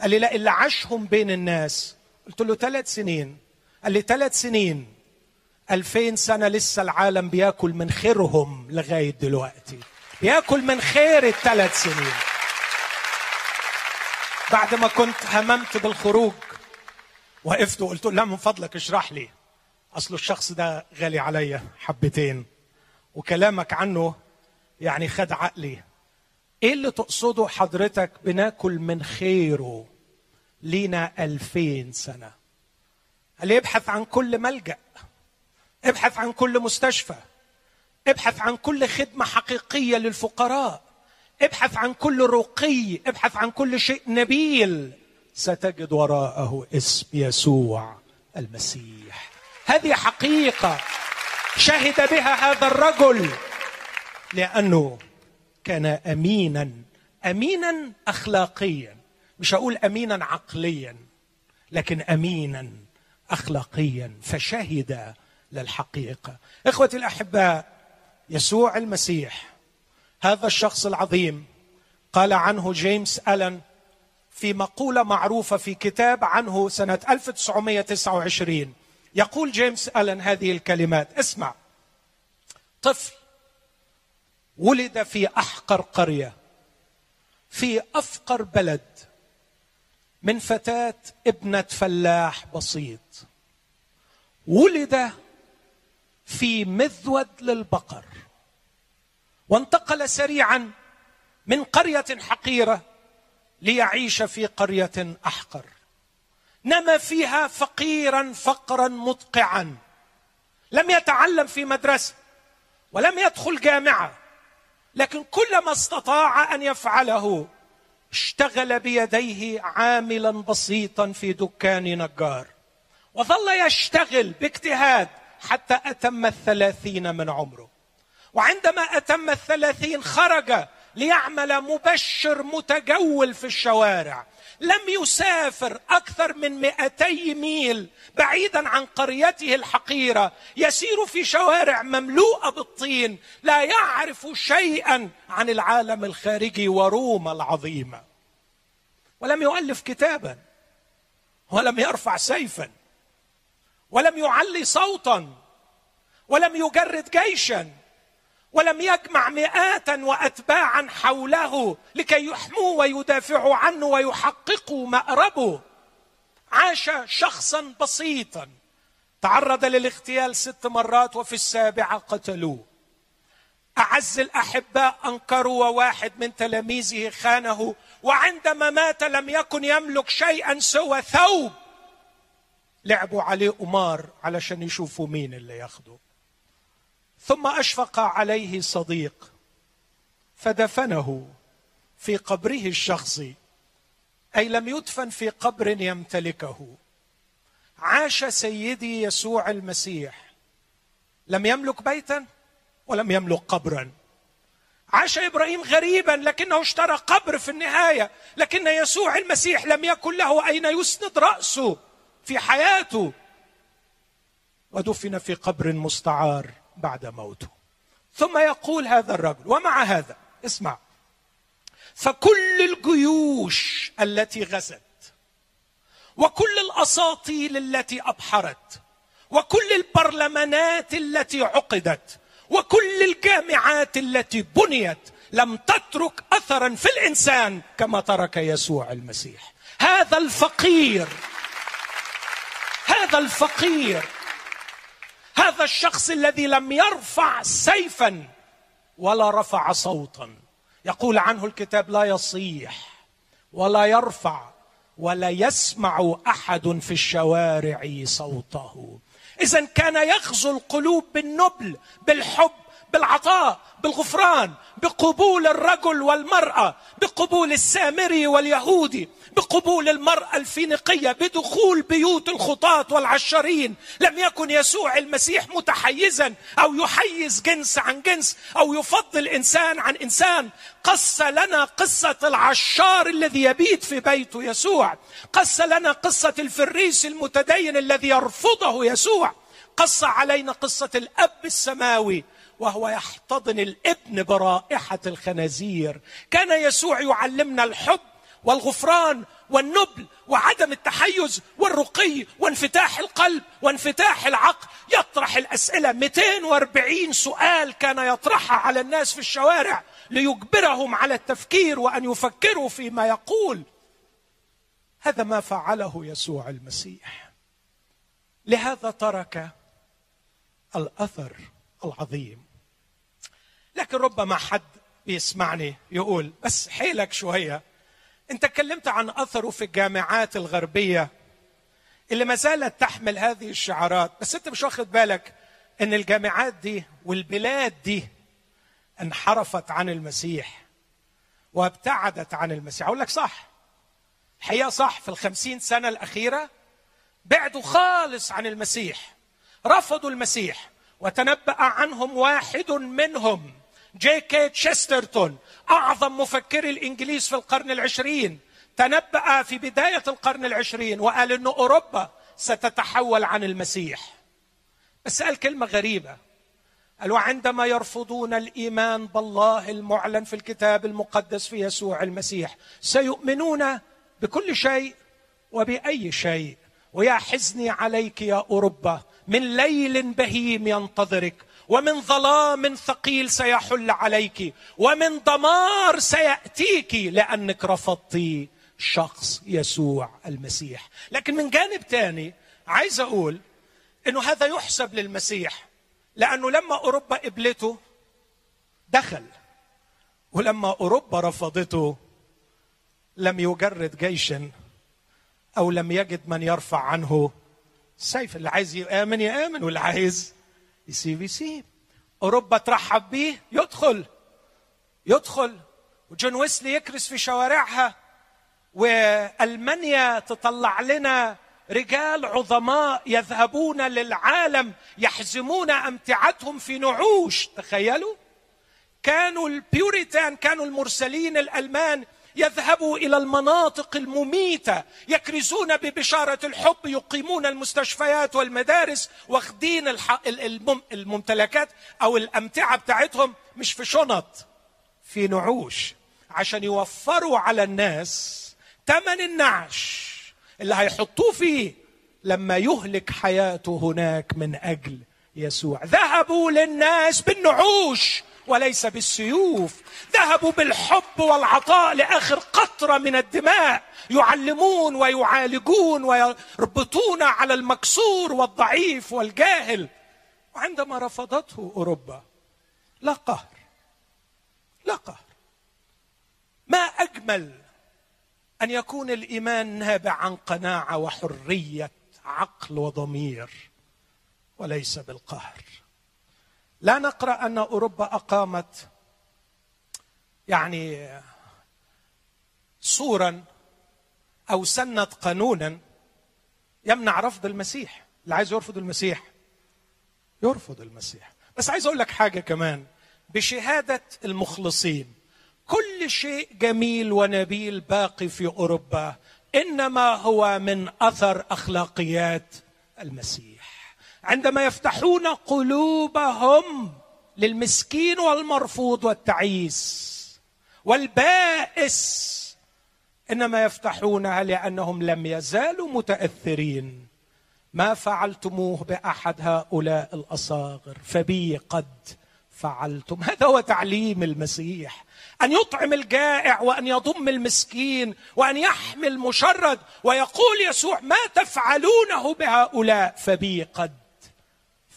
قال لي لا اللي عاشهم بين الناس. قلت له ثلاث سنين. قال لي ثلاث سنين. ألفين سنة لسه العالم بياكل من خيرهم لغاية دلوقتي. بياكل من خير الثلاث سنين. بعد ما كنت هممت بالخروج وقفت وقلت له لا من فضلك اشرح لي. أصل الشخص ده غالي عليا حبتين وكلامك عنه يعني خد عقلي. إيه اللي تقصده حضرتك بناكل من خيره لينا ألفين سنة؟ قال ابحث عن كل ملجأ ابحث عن كل مستشفى ابحث عن كل خدمة حقيقية للفقراء ابحث عن كل رقي ابحث عن كل شيء نبيل. ستجد وراءه اسم يسوع المسيح. هذه حقيقة شهد بها هذا الرجل لأنه كان أمينا أمينا أخلاقيا. مش هقول أمينا عقليا لكن أمينا أخلاقيا فشهد للحقيقة. إخوتي الأحباء يسوع المسيح هذا الشخص العظيم قال عنه جيمس ألن في مقولة معروفة في كتاب عنه سنة 1929 يقول جيمس ألن هذه الكلمات. اسمع. طفل ولد في أحقر قرية في أفقر بلد من فتاة ابنة فلاح بسيط. ولد في مذود للبقر وانتقل سريعا من قرية حقيرة ليعيش في قرية أحقر. نما فيها فقيرا فقرا مدقعا لم يتعلم في مدرسة ولم يدخل جامعة لكن كل ما استطاع أن يفعله اشتغل بيديه عاملا بسيطا في دكان نجار. وظل يشتغل باجتهاد حتى أتم الثلاثين من عمره. وعندما أتم الثلاثين خرج ليعمل مبشر متجول في الشوارع. لم يسافر أكثر من مئتي ميل بعيدا عن قريته الحقيرة. يسير في شوارع مملوءة بالطين. لا يعرف شيئا عن العالم الخارجي وروما العظيمة. ولم يؤلف كتابا. ولم يرفع سيفا. ولم يعلي صوتا. ولم يجرد جيشا. ولم يجمع مئاتا وأتباعا حوله لكي يحموه ويدافعوا عنه ويحققوا مأربه. عاش شخصا بسيطا. تعرض للاغتيال ست مرات وفي السابعة قتلوه. أعز الأحباء أنكروا وواحد من تلاميذه خانه وعندما مات لم يكن يملك شيئا سوى ثوب. لعبوا عليه قمار علشان يشوفوا مين اللي ياخده. ثم أشفق عليه صديق فدفنه في قبره الشخصي أي لم يدفن في قبر يمتلكه. عاش سيدي يسوع المسيح. لم يملك بيتا ولم يملك قبرا. عاش إبراهيم غريبا لكنه اشترى قبر في النهاية لكن يسوع المسيح لم يكن له أين يسند رأسه في حياته. ودفن في قبر مستعار. بعد موته. ثم يقول هذا الرجل ومع هذا اسمع. فكل الجيوش التي غزت وكل الأساطيل التي أبحرت وكل البرلمانات التي عقدت وكل الجامعات التي بنيت لم تترك اثرا في الإنسان كما ترك يسوع المسيح. هذا الفقير هذا الفقير هذا الشخص الذي لم يرفع سيفا ولا رفع صوتا. يقول عنه الكتاب لا يصيح ولا يرفع ولا يسمع أحد في الشوارع صوته. اذا كان يغزو القلوب بالنبل بالحب بالعطاء بالغفران بقبول الرجل والمرأة بقبول السامري واليهودي بقبول المرأة الفينيقية بدخول بيوت الخطاة والعشارين لم يكن يسوع المسيح متحيزا أو يحيز جنس عن جنس أو يفضل إنسان عن إنسان. قص لنا قصة العشار الذي يبيت في بيته يسوع. قص لنا قصة الفريس المتدين الذي يرفضه يسوع. قص علينا قصة الأب السماوي. وهو يحتضن الابن برائحة الخنازير. كان يسوع يعلمنا الحب والغفران والنبل وعدم التحيز والرقي وانفتاح القلب وانفتاح العقل. يطرح الأسئلة. 240 سؤال كان يطرحها على الناس في الشوارع ليجبرهم على التفكير وأن يفكروا فيما يقول. هذا ما فعله يسوع المسيح. لهذا ترك الأثر العظيم. لكن ربما حد بيسمعني يقول بس حيلك شوية. انت اتكلمت عن أثره في الجامعات الغربية اللي ما زالت تحمل هذه الشعارات. بس انت مش واخد بالك إن الجامعات دي والبلاد دي انحرفت عن المسيح وابتعدت عن المسيح. أقول لك صح. الحقيقة صح في الخمسين سنة الأخيرة بعدوا خالص عن المسيح رفضوا المسيح وتنبأ عنهم واحد منهم. جي كي تشسترتون أعظم مفكري الإنجليز في القرن العشرين تنبأ في بداية القرن العشرين وقال أن أوروبا ستتحول عن المسيح. بس قال كلمة غريبة. قال وعندما يرفضون الإيمان بالله المعلن في الكتاب المقدس في يسوع المسيح سيؤمنون بكل شيء وبأي شيء. ويا حزني عليك يا أوروبا من ليل بهيم ينتظرك ومن ظلام ثقيل سيحل عليك ومن دمار سيأتيك لأنك رفضتي شخص يسوع المسيح. لكن من جانب ثاني عايز أقول إنه هذا يحسب للمسيح لأنه لما أوروبا قبلته دخل ولما أوروبا رفضته لم يجرد جيشا أو لم يجد من يرفع عنه سيف. اللي عايز يامن يامن واللي عايز يسيب يسيب أوروبا ترحب به يدخل يدخل. وجون ويسلي يكرس في شوارعها وألمانيا تطلع لنا رجال عظماء يذهبون للعالم يحزمون أمتعتهم في نعوش. تخيلوا؟ كانوا البيوريتان كانوا المرسلين الألمان يذهبوا إلى المناطق المميتة يكرزون ببشارة الحب يقيمون المستشفيات والمدارس واخدين الممتلكات أو الأمتعة بتاعتهم مش في شنط في نعوش عشان يوفروا على الناس ثمن النعش اللي هيحطوه فيه لما يهلك حياته هناك من أجل يسوع. ذهبوا للناس بالنعوش وليس بالسيوف. ذهبوا بالحب والعطاء لآخر قطرة من الدماء. يعلمون ويعالجون ويربطون على المكسور والضعيف والجاهل. وعندما رفضته أوروبا لا قهر لا قهر. ما أجمل أن يكون الإيمان نابع عن قناعة وحرية عقل وضمير وليس بالقهر. لا نقرأ أن أوروبا أقامت يعني صورا أو سنت قانونا يمنع رفض المسيح. اللي عايز يرفض المسيح يرفض المسيح. بس عايز أقول لك حاجة كمان. بشهادة المخلصين كل شيء جميل ونبيل باقي في أوروبا إنما هو من أثر أخلاقيات المسيح. عندما يفتحون قلوبهم للمسكين والمرفوض والتعيس والبائس إنما يفتحونها لأنهم لم يزالوا متأثرين. ما فعلتموه بأحد هؤلاء الأصاغر؟ فبي قد فعلتم. هذا هو تعليم المسيح. أن يطعم الجائع وأن يضم المسكين وأن يحمي المشرد ويقول يسوع ما تفعلونه بهؤلاء؟ فبي قد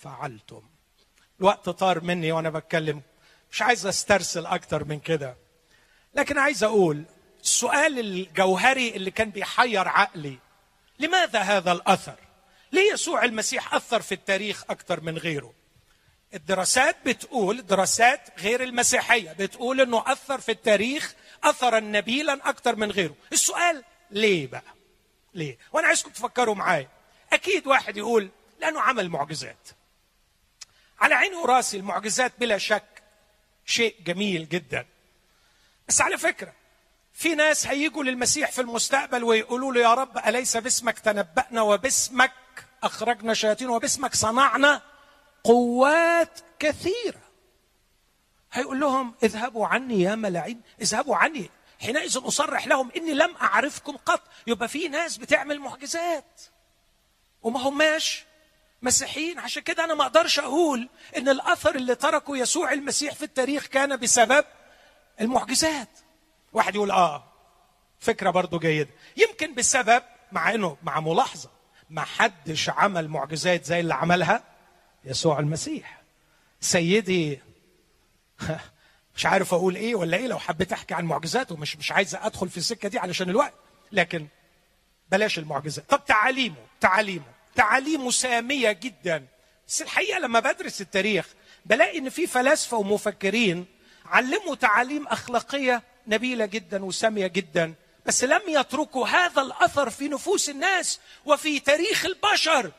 فعلتم. الوقت طار مني وأنا بتكلم. مش عايز أسترسل أكتر من كده. لكن عايز أقول السؤال الجوهري اللي كان بيحير عقلي لماذا هذا الأثر؟ ليه يسوع المسيح أثر في التاريخ أكتر من غيره؟ الدراسات بتقول دراسات غير المسيحية بتقول إنه أثر في التاريخ اثرا نبيلا أكتر من غيره. السؤال ليه بقى؟ ليه؟ وأنا عايزكم تفكروا معايا. أكيد واحد يقول لأنه عمل معجزات. على عيني وراسي المعجزات بلا شك. شيء جميل جدا. بس على فكرة في ناس هيجوا للمسيح في المستقبل ويقولوا له يا رب أليس باسمك تنبأنا وباسمك أخرجنا شياطين وباسمك صنعنا قوات كثيرة؟ هيقول لهم اذهبوا عني يا ملاعين اذهبوا عني. حينئذ أصرح لهم إني لم أعرفكم قط. يبقى في ناس بتعمل معجزات. وما هماش مسيحيين. عشان كده أنا ما أقدرش أقول إن الأثر اللي تركه يسوع المسيح في التاريخ كان بسبب المعجزات. واحد يقول آه فكرة برضو جيدة. يمكن بسبب مع إنه مع ملاحظة ما حدش عمل معجزات زي اللي عملها يسوع المسيح. سيدي مش عارف أقول إيه ولا إيه لو حبيت أحكي عن معجزاته مش مش عايز أدخل في السكة دي علشان الوقت لكن بلاش المعجزات. طب تعاليمه تعاليمه تعاليمه سامية جدا. بس الحقيقة لما بدرس التاريخ بلاقي إن في فلاسفة ومفكرين علموا تعاليم أخلاقية نبيلة جدا وسامية جدا بس لم يتركوا هذا الأثر في نفوس الناس وفي تاريخ البشر.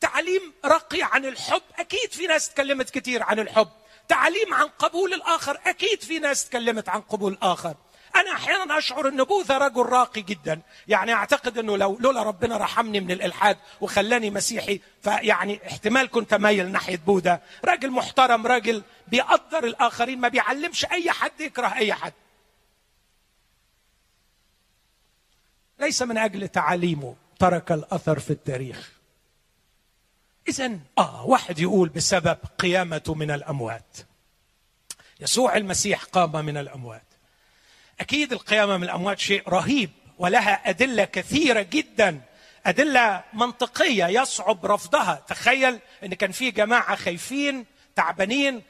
تعليم رقي عن الحب أكيد في ناس تكلمت كتير عن الحب. تعليم عن قبول الآخر أكيد في ناس تكلمت عن قبول الآخر. أنا أحيانا أشعر ان بوذا رجل راقي جدا. يعني أعتقد إنه لو لولا ربنا رحمني من الإلحاد وخلاني مسيحي فيعني احتمال كنت مايل ناحية بوذا راجل محترم راجل بيقدر الآخرين ما بيعلمش أي حد يكره أي حد. ليس من أجل تعاليمه ترك الأثر في التاريخ. اذا آه واحد يقول بسبب قيامته من الأموات. يسوع المسيح قام من الأموات. أكيد القيامة من الأموات شيء رهيب ولها أدلة كثيرة جدا. أدلة منطقية يصعب رفضها. تخيل إن كان في جماعة خايفين تعبانين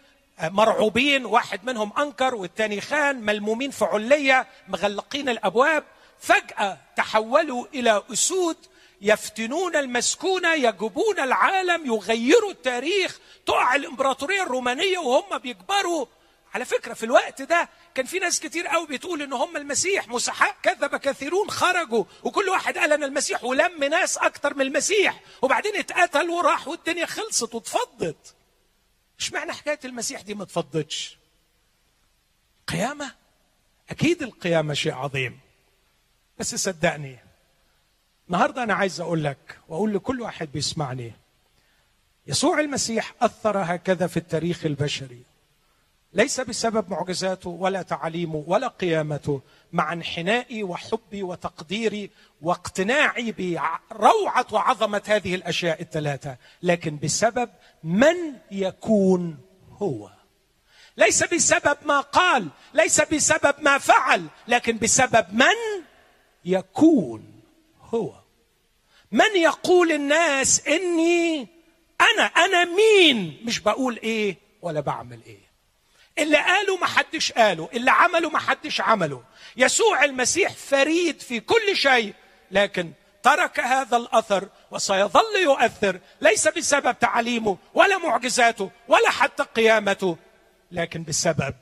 مرعوبين واحد منهم أنكر والتاني خان ملمومين في علية مغلقين الأبواب. فجأة تحولوا إلى أسود يفتنون المسكونة يجبون العالم يغيروا التاريخ. تقع الإمبراطورية الرومانية وهم بيكبروا على فكرة في الوقت ده كان في ناس كتير قوي بتقول إن هم المسيح مسحاء كذب كثيرون خرجوا وكل واحد قال أنا المسيح ولم ناس أكتر من المسيح وبعدين اتقتل وراح والدنيا خلصت واتفضت. اشمعنى حكاية المسيح دي ما اتفضتش؟ قيامة؟ أكيد القيامة شيء عظيم. بس صدقني النهارده أنا عايز أقول لك وأقول لكل واحد بيسمعني يسوع المسيح أثر هكذا في التاريخ البشري. ليس بسبب معجزاته ولا تعاليمه ولا قيامته مع انحنائي وحبي وتقديري واقتناعي بروعة وعظمة هذه الأشياء الثلاثة لكن بسبب من يكون هو. ليس بسبب ما قال ليس بسبب ما فعل لكن بسبب من يكون هو. من يقول الناس إني أنا أنا مين؟ مش بقول إيه ولا بعمل إيه. اللي قالوا ما حدش قاله اللي عمله ما حدش عمله. يسوع المسيح فريد في كل شيء لكن ترك هذا الأثر وسيظل يؤثر ليس بسبب تعليمه ولا معجزاته ولا حتى قيامته لكن بسبب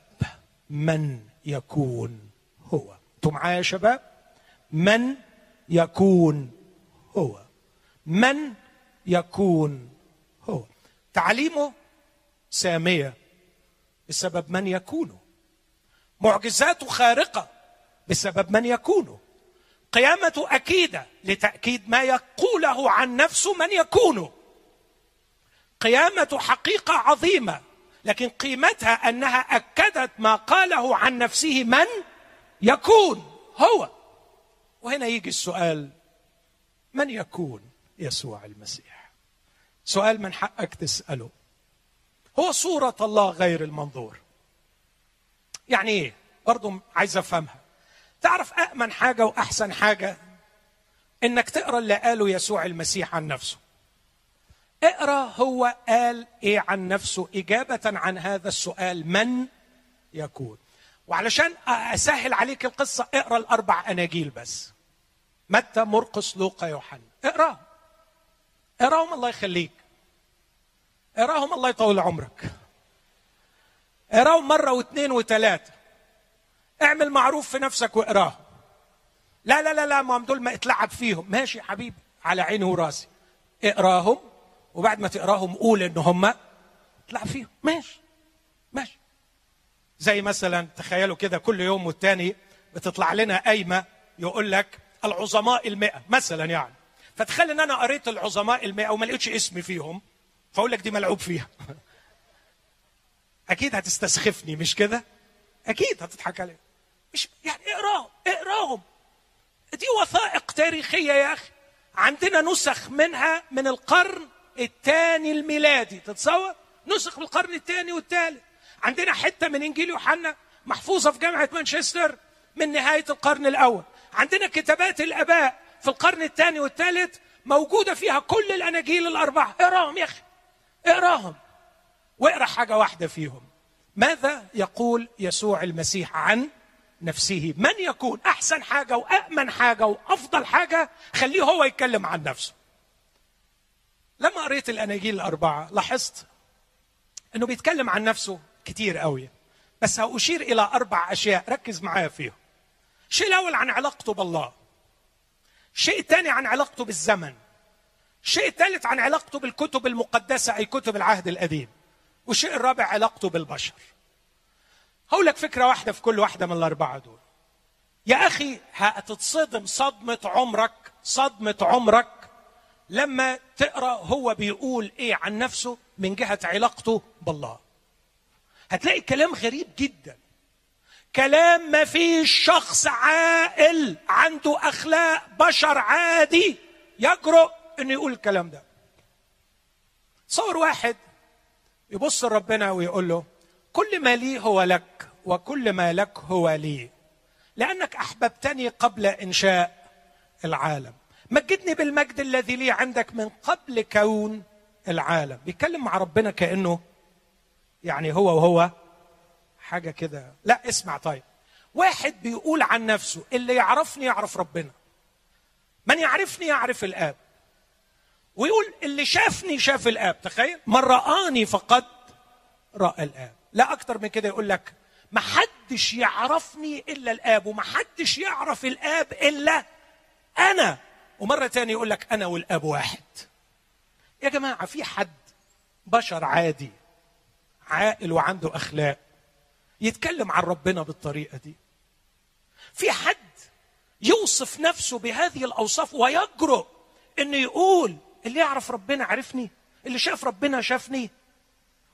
من يكون هو. أنتم معايا يا شباب؟ من يكون هو. من يكون هو. تعليمه سامية. بسبب من يكونه معجزاته خارقة بسبب من يكونه قيامته أكيدة لتأكيد ما يقوله عن نفسه من يكونه قيامته حقيقة عظيمة لكن قيمتها أنها أكدت ما قاله عن نفسه من يكون. هو. وهنا يجي السؤال من يكون يسوع المسيح؟ سؤال من حقك تسأله. هو صورة الله غير المنظور. يعني إيه؟ برضه عايز أفهمها. تعرف أأمن حاجة وأحسن حاجة؟ إنك تقرأ اللي قاله يسوع المسيح عن نفسه. اقرأ هو قال إيه عن نفسه إجابة عن هذا السؤال من يكون؟ وعلشان أسهل عليك القصة اقرأ الأربع أناجيل بس. متى مرقس لوقا يوحنا؟ اقرأهم. اقرأهم الله يخليك. اقراهم الله يطول عمرك. اقراهم مرة واثنين وثلاثة. اعمل معروف في نفسك واقراهم لا لا لا لا ما دول ما اتلعب فيهم. ماشي يا حبيبي. على عيني وراسي. اقراهم وبعد ما تقراهم قول إن هم اتلعب فيهم. ماشي. ماشي. زي مثلا تخيلوا كده كل يوم والتاني بتطلع لنا قايمة يقول لك العظماء المئة مثلا يعني. فتخيل إن أنا قريت العظماء المئة وما لقيتش اسمي فيهم. فأقول لك دي ملعوب فيها. أكيد هتستسخفني مش كده؟ أكيد هتضحك علي مش يعني اقراهم اقراهم. دي وثائق تاريخية يا أخي. عندنا نسخ منها من القرن الثاني الميلادي. تتصور؟ نسخ من القرن الثاني والثالث. عندنا حتة من إنجيل يوحنا محفوظة في جامعة مانشستر من نهاية القرن الأول. عندنا كتابات الآباء في القرن الثاني والثالث موجودة فيها كل الأناجيل الأربعة. اقراهم يا أخي. اقراهم. واقرأ حاجة واحدة فيهم. ماذا يقول يسوع المسيح عن نفسه؟ من يكون أحسن حاجة وامن حاجة وأفضل حاجة؟ خليه هو يتكلم عن نفسه. لما قريت الأناجيل الأربعة لاحظت إنه بيتكلم عن نفسه كتير قوي. بس هأشير إلى أربع أشياء ركز معايا فيهم. الشيء الأول عن علاقته بالله. الشيء الثاني عن علاقته بالزمن. الشيء الثالث عن علاقته بالكتب المقدسة أي كتب العهد القديم. والشيء الرابع علاقته بالبشر. هقول لك فكرة واحدة في كل واحدة من الأربعة دول. يا أخي هتتصدم صدمة عمرك صدمة عمرك لما تقرأ هو بيقول إيه عن نفسه من جهة علاقته بالله. هتلاقي كلام غريب جدا. كلام ما فيش شخص عاقل عنده أخلاق بشر عادي يجرؤ إنه يقول الكلام ده. صور واحد يبص لربنا ويقول له كل ما لي هو لك وكل ما لك هو لي. لأنك أحببتني قبل إنشاء العالم. مجدني بالمجد الذي لي عندك من قبل كون العالم. بيتكلم مع ربنا كأنه يعني هو وهو حاجة كده. لا اسمع طيب. واحد بيقول عن نفسه اللي يعرفني يعرف ربنا. من يعرفني يعرف الآب. ويقول اللي شافني شاف الآب تخيل؟ من رآني فقد رأى الآب. لا أكتر من كده يقول لك ما حدش يعرفني إلا الآب وما حدش يعرف الآب إلا أنا. ومرة تانية يقول لك أنا والآب واحد. يا جماعة في حد بشر عادي عاقل وعنده أخلاق يتكلم عن ربنا بالطريقة دي؟ في حد يوصف نفسه بهذه الأوصاف ويجرؤ إنه يقول اللي يعرف ربنا عرفني اللي شاف ربنا شافني.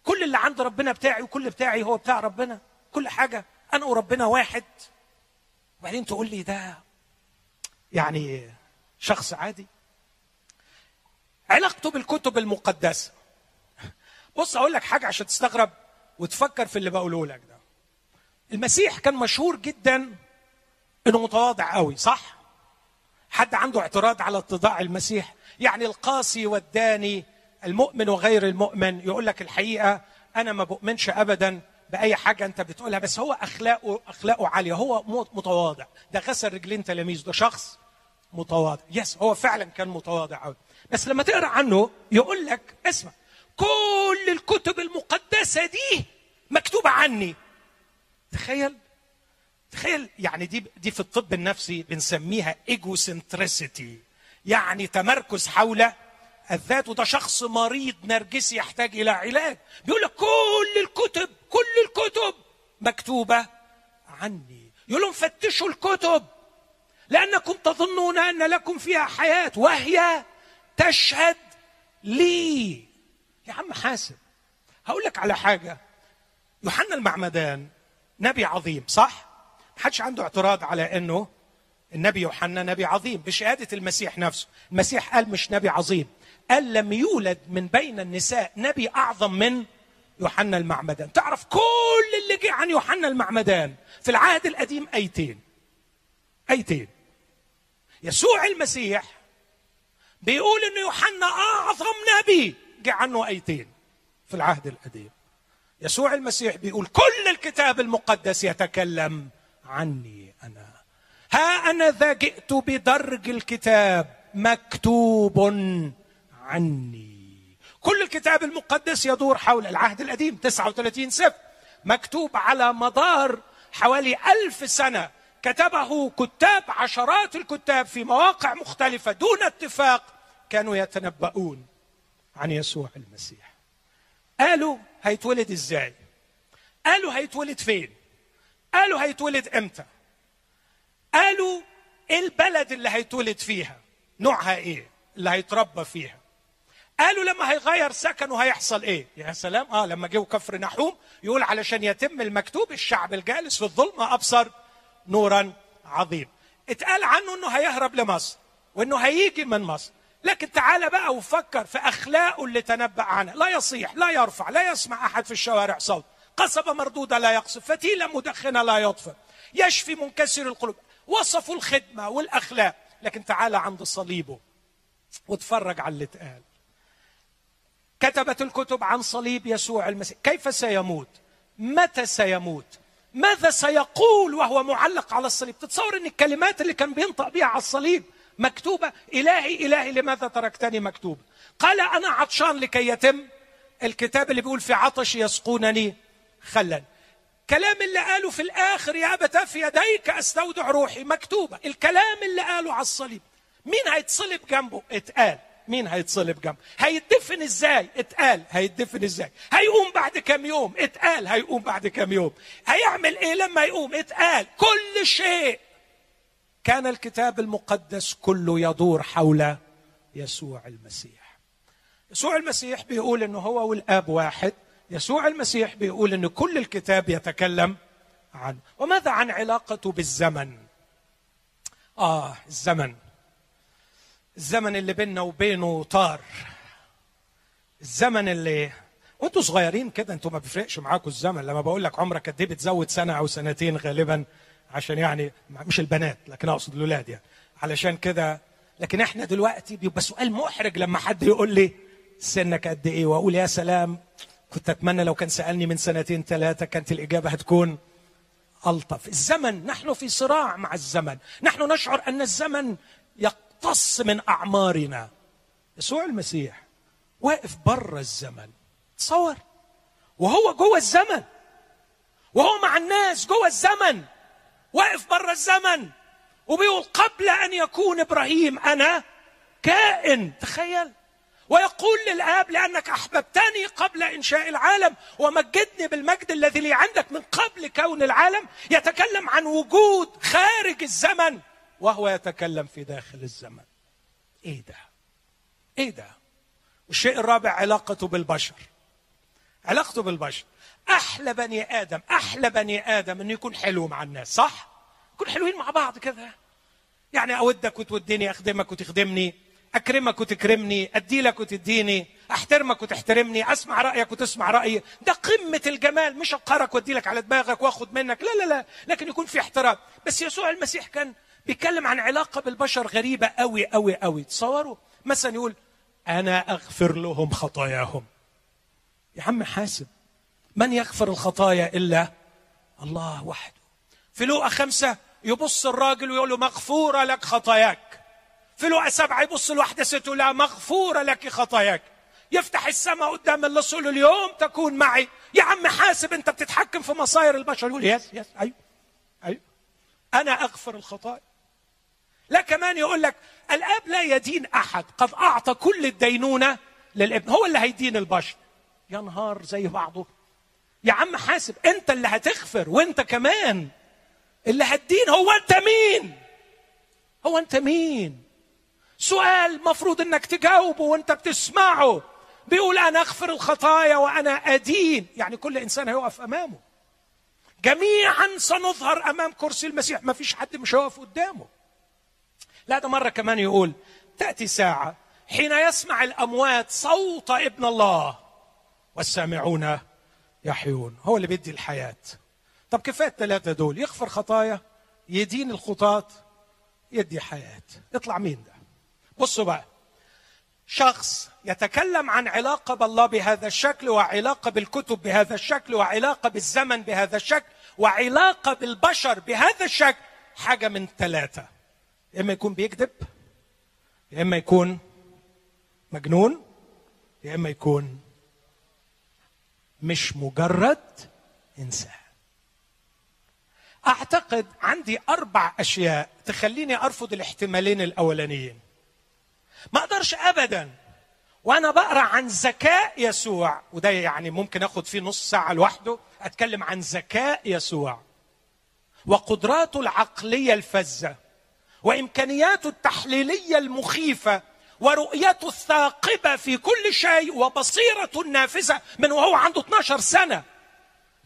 كل اللي عند ربنا بتاعي وكل بتاعي هو بتاع ربنا. كل حاجة أنا وربنا واحد. وبعدين تقول لي ده يعني شخص عادي. علاقته بالكتب المقدسة. بص أقول لك حاجة عشان تستغرب وتفكر في اللي بقوله لك ده. المسيح كان مشهور جدا إنه متواضع قوي صح؟ حد عنده اعتراض على اتضاع المسيح؟ يعني القاسي والداني المؤمن وغير المؤمن يقول لك الحقيقة أنا ما بؤمنش ابدا بأي حاجة أنت بتقولها بس هو أخلاقه أخلاقه عالية هو متواضع. ده غسل رجلين تلاميذ ده شخص متواضع. يس هو فعلا كان متواضع قوي بس لما تقرأ عنه يقول لك اسمع كل الكتب المقدسة دي مكتوبة عني. تخيل تخيل يعني دي دي في الطب النفسي بنسميها ايجوسنتريسيتي يعني تمركز حول الذات. وده شخص مريض نرجسي يحتاج إلى علاج. بيقول لك كل الكتب كل الكتب مكتوبة عني. يقول لهم فتشوا الكتب لأنكم تظنون أن لكم فيها حياة وهي تشهد لي. يا عم حاسب. هقول لك على حاجة. يوحنا المعمدان نبي عظيم صح؟ محدش عنده اعتراض على إنه النبي يوحنا نبي عظيم بشهادة المسيح نفسه. المسيح قال مش نبي عظيم. قال لم يولد من بين النساء نبي أعظم من يوحنا المعمدان. تعرف كل اللي جه عن يوحنا المعمدان في العهد القديم أيتين. أيتين. يسوع المسيح بيقول ان يوحنا أعظم نبي نجي عنه أيتين في العهد القديم. يسوع المسيح بيقول كل الكتاب المقدس يتكلم عني أنا. ها أنا ذا جئت بدرج الكتاب مكتوب عني. كل الكتاب المقدس يدور حول العهد القديم 39 سفر مكتوب على مدار حوالي ألف سنة. كتبه كتاب عشرات الكتاب في مواقع مختلفة دون اتفاق. كانوا يتنبؤون عن يسوع المسيح. قالوا هيتولد إزاي؟ قالوا هيتولد فين؟ قالوا هيتولد إمتى؟ قالوا إيه البلد اللي هيتولد فيها؟ نوعها إيه؟ اللي هيتربى فيها. قالوا لما هيغير سكنه هيحصل إيه؟ يا سلام. آه لما جه كفر نحوم يقول علشان يتم المكتوب الشعب الجالس في الظلمة أبصر نورا عظيم. اتقال عنه إنه هيهرب لمصر وإنه هيجي من مصر. لكن تعال بقى وفكر في أخلاقه اللي تنبأ عنها. لا يصيح لا يرفع لا يسمع أحد في الشوارع صوت. قصبة مردودة لا يقصف فتيلة مدخنة لا يطفئ. يشفي منكسر القلوب. وصفوا الخدمة والأخلاق. لكن تعال عند صليبه واتفرج على اللي اتقال. كتبت الكتب عن صليب يسوع المسيح. كيف سيموت؟ متى سيموت؟ ماذا سيقول وهو معلق على الصليب؟ تتصور إن الكلمات اللي كان بينطق بها على الصليب مكتوبة؟ إلهي إلهي لماذا تركتني مكتوبة قال أنا عطشان لكي يتم الكتاب اللي بيقول في عطش يسقونني خلا. كلام اللي قاله في الآخر يا أبتا في يديك أستودع روحي مكتوبة. الكلام اللي قاله على الصليب. مين هيتصلب جنبه؟ اتقال. مين هيتصلب جنبه؟ هيدفن إزاي؟ اتقال. هيدفن إزاي؟ هيقوم بعد كام يوم؟ اتقال. هيقوم بعد كام يوم؟ هيعمل إيه لما يقوم؟ اتقال. كل شيء. كان الكتاب المقدس كله يدور حول يسوع المسيح. يسوع المسيح بيقول إنه هو والآب واحد. يسوع المسيح بيقول إن كل الكتاب يتكلم عنه وماذا عن علاقته بالزمن؟ آه الزمن. الزمن اللي بيننا وبينه طار. الزمن اللي وانتوا صغيرين كده أنتوا ما بيفرقش معاكم الزمن. لما بقول لك عمرك قد إيه بتزود سنة أو سنتين غالبا عشان يعني مش البنات لكن أقصد الاولاد يعني. علشان كده لكن إحنا دلوقتي بيبقى سؤال محرج لما حد يقول لي سنك قد إيه وأقول يا سلام كنت أتمنى لو كان سألني من سنتين ثلاثة كانت الإجابة هتكون ألطف. الزمن نحن في صراع مع الزمن. نحن نشعر أن الزمن يقتص من أعمارنا. يسوع المسيح واقف بره الزمن. تصور. وهو جوه الزمن. وهو مع الناس جوه الزمن. واقف بره الزمن. وبيقول قبل أن يكون إبراهيم أنا كائن. تخيل. ويقول للآب لأنك أحببتني قبل إنشاء العالم ومجدني بالمجد الذي لي عندك من قبل كون العالم يتكلم عن وجود خارج الزمن وهو يتكلم في داخل الزمن. إيه ده؟ إيه ده؟ والشيء الرابع علاقته بالبشر. علاقته بالبشر. أحلى بني آدم أحلى بني آدم إنه يكون حلو مع الناس صح؟ يكون حلوين مع بعض كده يعني أودك وتوديني أخدمك وتخدمني. أكرمك وتكرمني ادي لك وتديني أحترمك وتحترمني أسمع رأيك وتسمع رأيي. ده قمة الجمال مش اقهرك وادي لك على دماغك واخد منك. لا لا لا لكن يكون في احترام. بس يسوع المسيح كان بيتكلم عن علاقة بالبشر غريبة قوي قوي قوي تصوروا مثلا يقول أنا أغفر لهم خطاياهم. يا عم حاسب من يغفر الخطايا إلا الله وحده؟ في لوقا خمسة يبص الراجل ويقول له مغفورة لك خطاياك. في لوقا سبعة يبص ست لا مغفورة لك خطاياك. يفتح السماء قدام اللص اليوم تكون معي. يا عم حاسب أنت بتتحكم في مصاير البشر. يقول يس يس أيوه أيوه. أنا أغفر الخطايا. لا كمان يقول لك الآب لا يدين أحد قد أعطى كل الدينونة للابن. هو اللي هيدين البشر. يا نهار زي بعضه. يا عم حاسب أنت اللي هتغفر وأنت كمان. اللي هتدين هو أنت مين؟ هو أنت مين؟ سؤال مفروض إنك تجاوبه وأنت بتسمعه. بيقول أنا أغفر الخطايا وأنا أدين. يعني كل إنسان هيقف أمامه. جميعا سنظهر أمام كرسي المسيح. ما فيش حد مش هيقف قدامه. لا ده مرة كمان يقول تأتي ساعة حين يسمع الأموات صوت ابن الله. والسامعون يحيون. هو اللي بيدي الحياة. طب كفاية الثلاثه دول. يغفر خطايا يدين الخطاة يدي حياة. يطلع مين ده؟ بصوا بقى شخص يتكلم عن علاقة بالله بهذا الشكل وعلاقة بالكتب بهذا الشكل وعلاقة بالزمن بهذا الشكل وعلاقة بالبشر بهذا الشكل حاجة من ثلاثة. يا إما يكون بيكذب يا إما يكون مجنون يا إما يكون مش مجرد إنسان. أعتقد عندي أربع أشياء تخليني أرفض الاحتمالين الأولانيين. ما أقدرش ابدا. وأنا بقرأ عن ذكاء يسوع. وده يعني ممكن آخد فيه نص ساعة لوحده. أتكلم عن ذكاء يسوع. وقدراته العقلية الفذة. وإمكانياته التحليلية المخيفة. ورؤيته الثاقبة في كل شيء. وبصيرته النافذة من وهو عنده 12 سنة.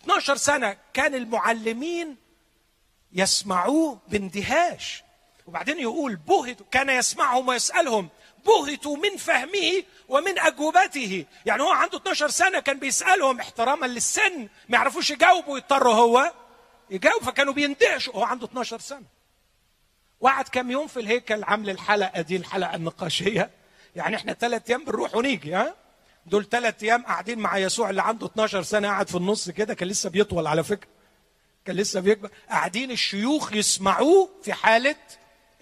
12 سنة كان المعلمين يسمعوه باندهاش. وبعدين يقول بهتوا كان يسمعهم ويسألهم بهتوا من فهمه ومن أجوبته. يعني هو عنده 12 سنة كان بيسألهم احتراما للسن ما يعرفوش يجاوبوا يضطروا هو يجاوب فكانوا بيندهشوا هو عنده 12 سنة. وقعد كام يوم في الهيكل عامل الحلقة دي الحلقة النقاشية. يعني إحنا ثلاث أيام بنروح ونيجي ها؟ دول ثلاث أيام قاعدين مع يسوع اللي عنده 12 سنة قاعد في النص كده كان لسه بيطول على فكرة. كان لسه بيكبر. قاعدين الشيوخ يسمعوه في حالة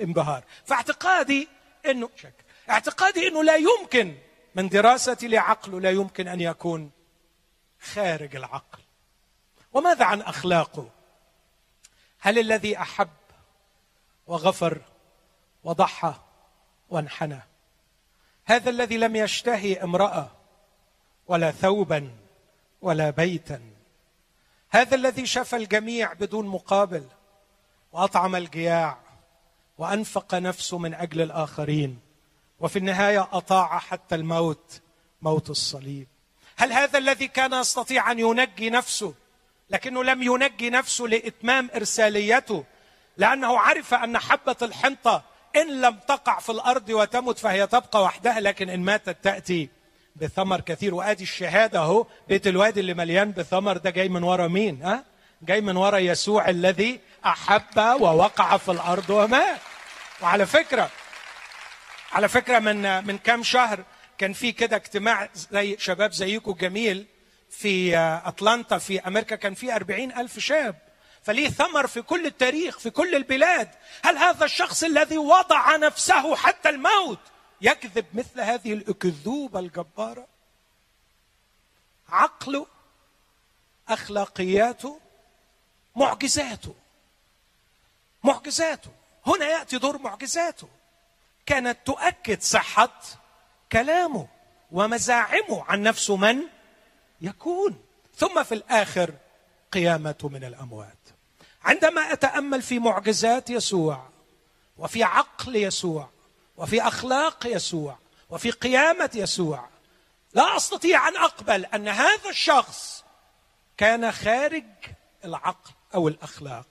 انبهار. فاعتقادي انه شك اعتقادي إنه لا يمكن. من دراستي لعقله لا يمكن أن يكون خارج العقل. وماذا عن أخلاقه؟ هل الذي أحب وغفر وضحى وانحنى؟ هذا الذي لم يشتهي امرأة ولا ثوبا ولا بيتا. هذا الذي شفى الجميع بدون مقابل وأطعم الجياع وأنفق نفسه من أجل الآخرين. وفي النهاية أطاع حتى الموت موت الصليب. هل هذا الذي كان يستطيع أن ينجي نفسه لكنه لم ينجي نفسه لإتمام إرساليته لأنه عرف أن حبة الحنطة إن لم تقع في الأرض وتمت فهي تبقى وحدها لكن إن ماتت تأتي بثمر كثير. وآدي الشهادة أهو بيت الوادي اللي مليان بثمر ده جاي من ورا مين؟ ها؟ جاي من ورا يسوع الذي أحب ووقع في الأرض ومات. وعلى فكرة على فكرة من من كام شهر كان في كده اجتماع زي شباب زيكم جميل في أطلانتا في أمريكا كان في أربعين ألف شاب. فليه ثمر في كل التاريخ في كل البلاد؟ هل هذا الشخص الذي وضع نفسه حتى الموت يكذب مثل هذه الأكذوبة الجبارة؟ عقله أخلاقياته معجزاته. معجزاته. هنا يأتي دور معجزاته. كانت تؤكد صحة كلامه ومزاعمه عن نفسه من يكون. ثم في الآخر قيامته من الأموات. عندما أتأمل في معجزات يسوع وفي عقل يسوع وفي أخلاق يسوع وفي قيامة يسوع لا أستطيع أن أقبل أن هذا الشخص كان خارج العقل أو الأخلاق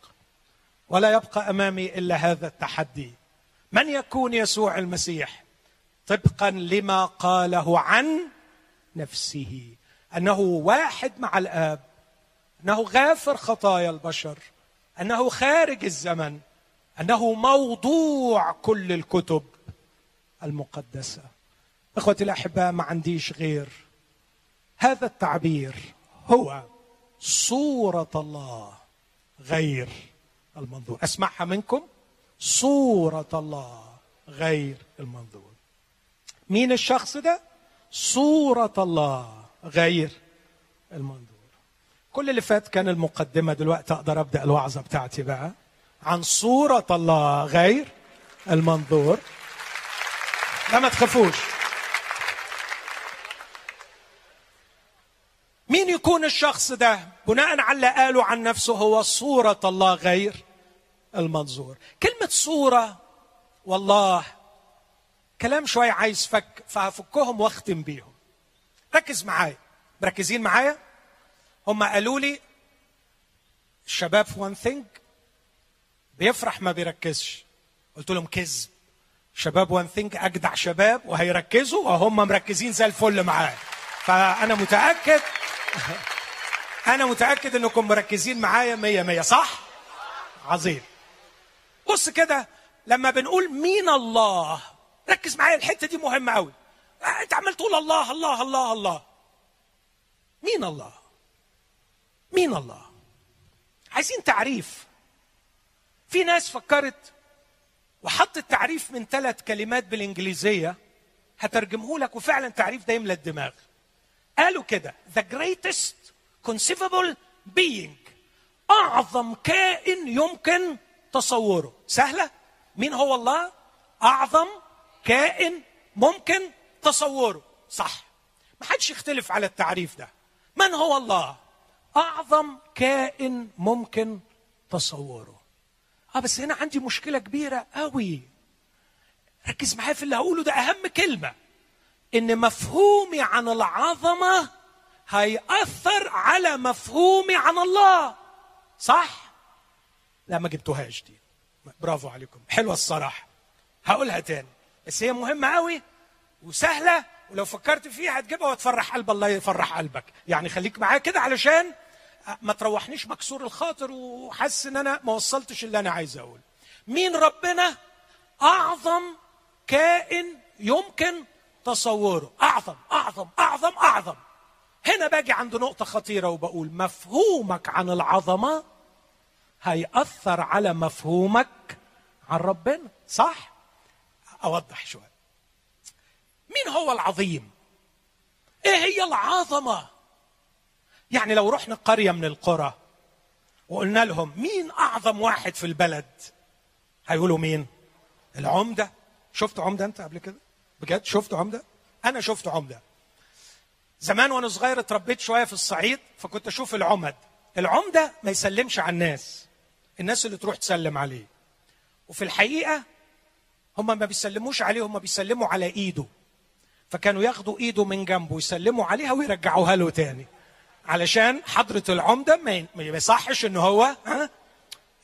ولا يبقى أمامي إلا هذا التحدي. من يكون يسوع المسيح؟ طبقا لما قاله عن نفسه. أنه واحد مع الآب. أنه غافر خطايا البشر. أنه خارج الزمن. أنه موضوع كل الكتب المقدسة. إخوتي الأحباء ما عنديش غير هذا التعبير. هو صورة الله غير المنظور. أسمعها منكم. صورة الله غير المنظور. مين الشخص ده؟ صورة الله غير المنظور. كل اللي فات كان المقدمة دلوقتي أقدر أبدأ الوعظة بتاعتي بقى. عن صورة الله غير المنظور. لا ما تخافوش. مين يكون الشخص ده؟ بناء على اللي قاله عن نفسه هو صورة الله غير المنظور. كلمة صورة والله كلام شوية عايز فك فهفكهم وأختم بيهم. ركز معايا. مركزين معايا؟ هم قالوا لي الشباب في One Thing بيفرح ما بيركزش. قلت لهم كذب. شباب One Thing أجدع شباب وهيركزوا وهم مركزين زي الفل معايا. فأنا متأكد أنا متأكد إنكم مركزين معايا مية مية صح؟ عظيم. بص كده لما بنقول مين الله ركز معايا الحتة دي مهمة قوي انت عمال تقول الله الله الله الله. مين الله؟ مين الله؟ عايزين تعريف. في ناس فكرت وحطت تعريف من ثلاث كلمات بالإنجليزية هترجمه لك وفعلا تعريف ده يملى الدماغ قالوا كده the greatest conceivable being أعظم كائن يمكن تصوره. سهلة؟ مين هو الله؟ أعظم كائن ممكن تصوره. صح. ما حدش يختلف على التعريف ده. من هو الله؟ أعظم كائن ممكن تصوره. آه بس هنا عندي مشكلة كبيرة قوي ركز معايا في اللي هقوله ده. أهم كلمة. إن مفهومي عن العظمة هيأثر على مفهومي عن الله. صح؟ لا ما جبتوهاش دي. برافو عليكم. حلوة الصراحة. هقولها تاني. بس هي مهمة قوي وسهلة ولو فكرت فيها هتجيبها وتفرح قلب. الله يفرح قلبك. يعني خليك معايا كده علشان ما تروحنيش مكسور الخاطر وحاسس إن أنا ما وصلتش اللي أنا عايز أقول. مين ربنا أعظم كائن يمكن تصوره؟ أعظم أعظم أعظم أعظم. هنا باجي عند نقطة خطيرة وبقول مفهومك عن العظمة هيأثر على مفهومك عن ربنا صح؟ أوضح شوية مين هو العظيم؟ إيه هي العظمة؟ يعني لو رحنا قرية من القرى وقلنا لهم مين أعظم واحد في البلد؟ هيقولوا مين؟ العمدة شفت عمدة أنت قبل كده؟ بجد شفت عمدة؟ أنا شفت عمدة زمان وأنا صغير اتربيت شوية في الصعيد فكنت أشوف العمد العمدة ما يسلمش على الناس الناس اللي تروح تسلم عليه. وفي الحقيقة هم ما بيسلموش عليه هم بيسلموا على إيده. فكانوا ياخدوا إيده من جنبه يسلموا عليها ويرجعوها له تاني. علشان حضرة العمدة ما يصحش إن هو ها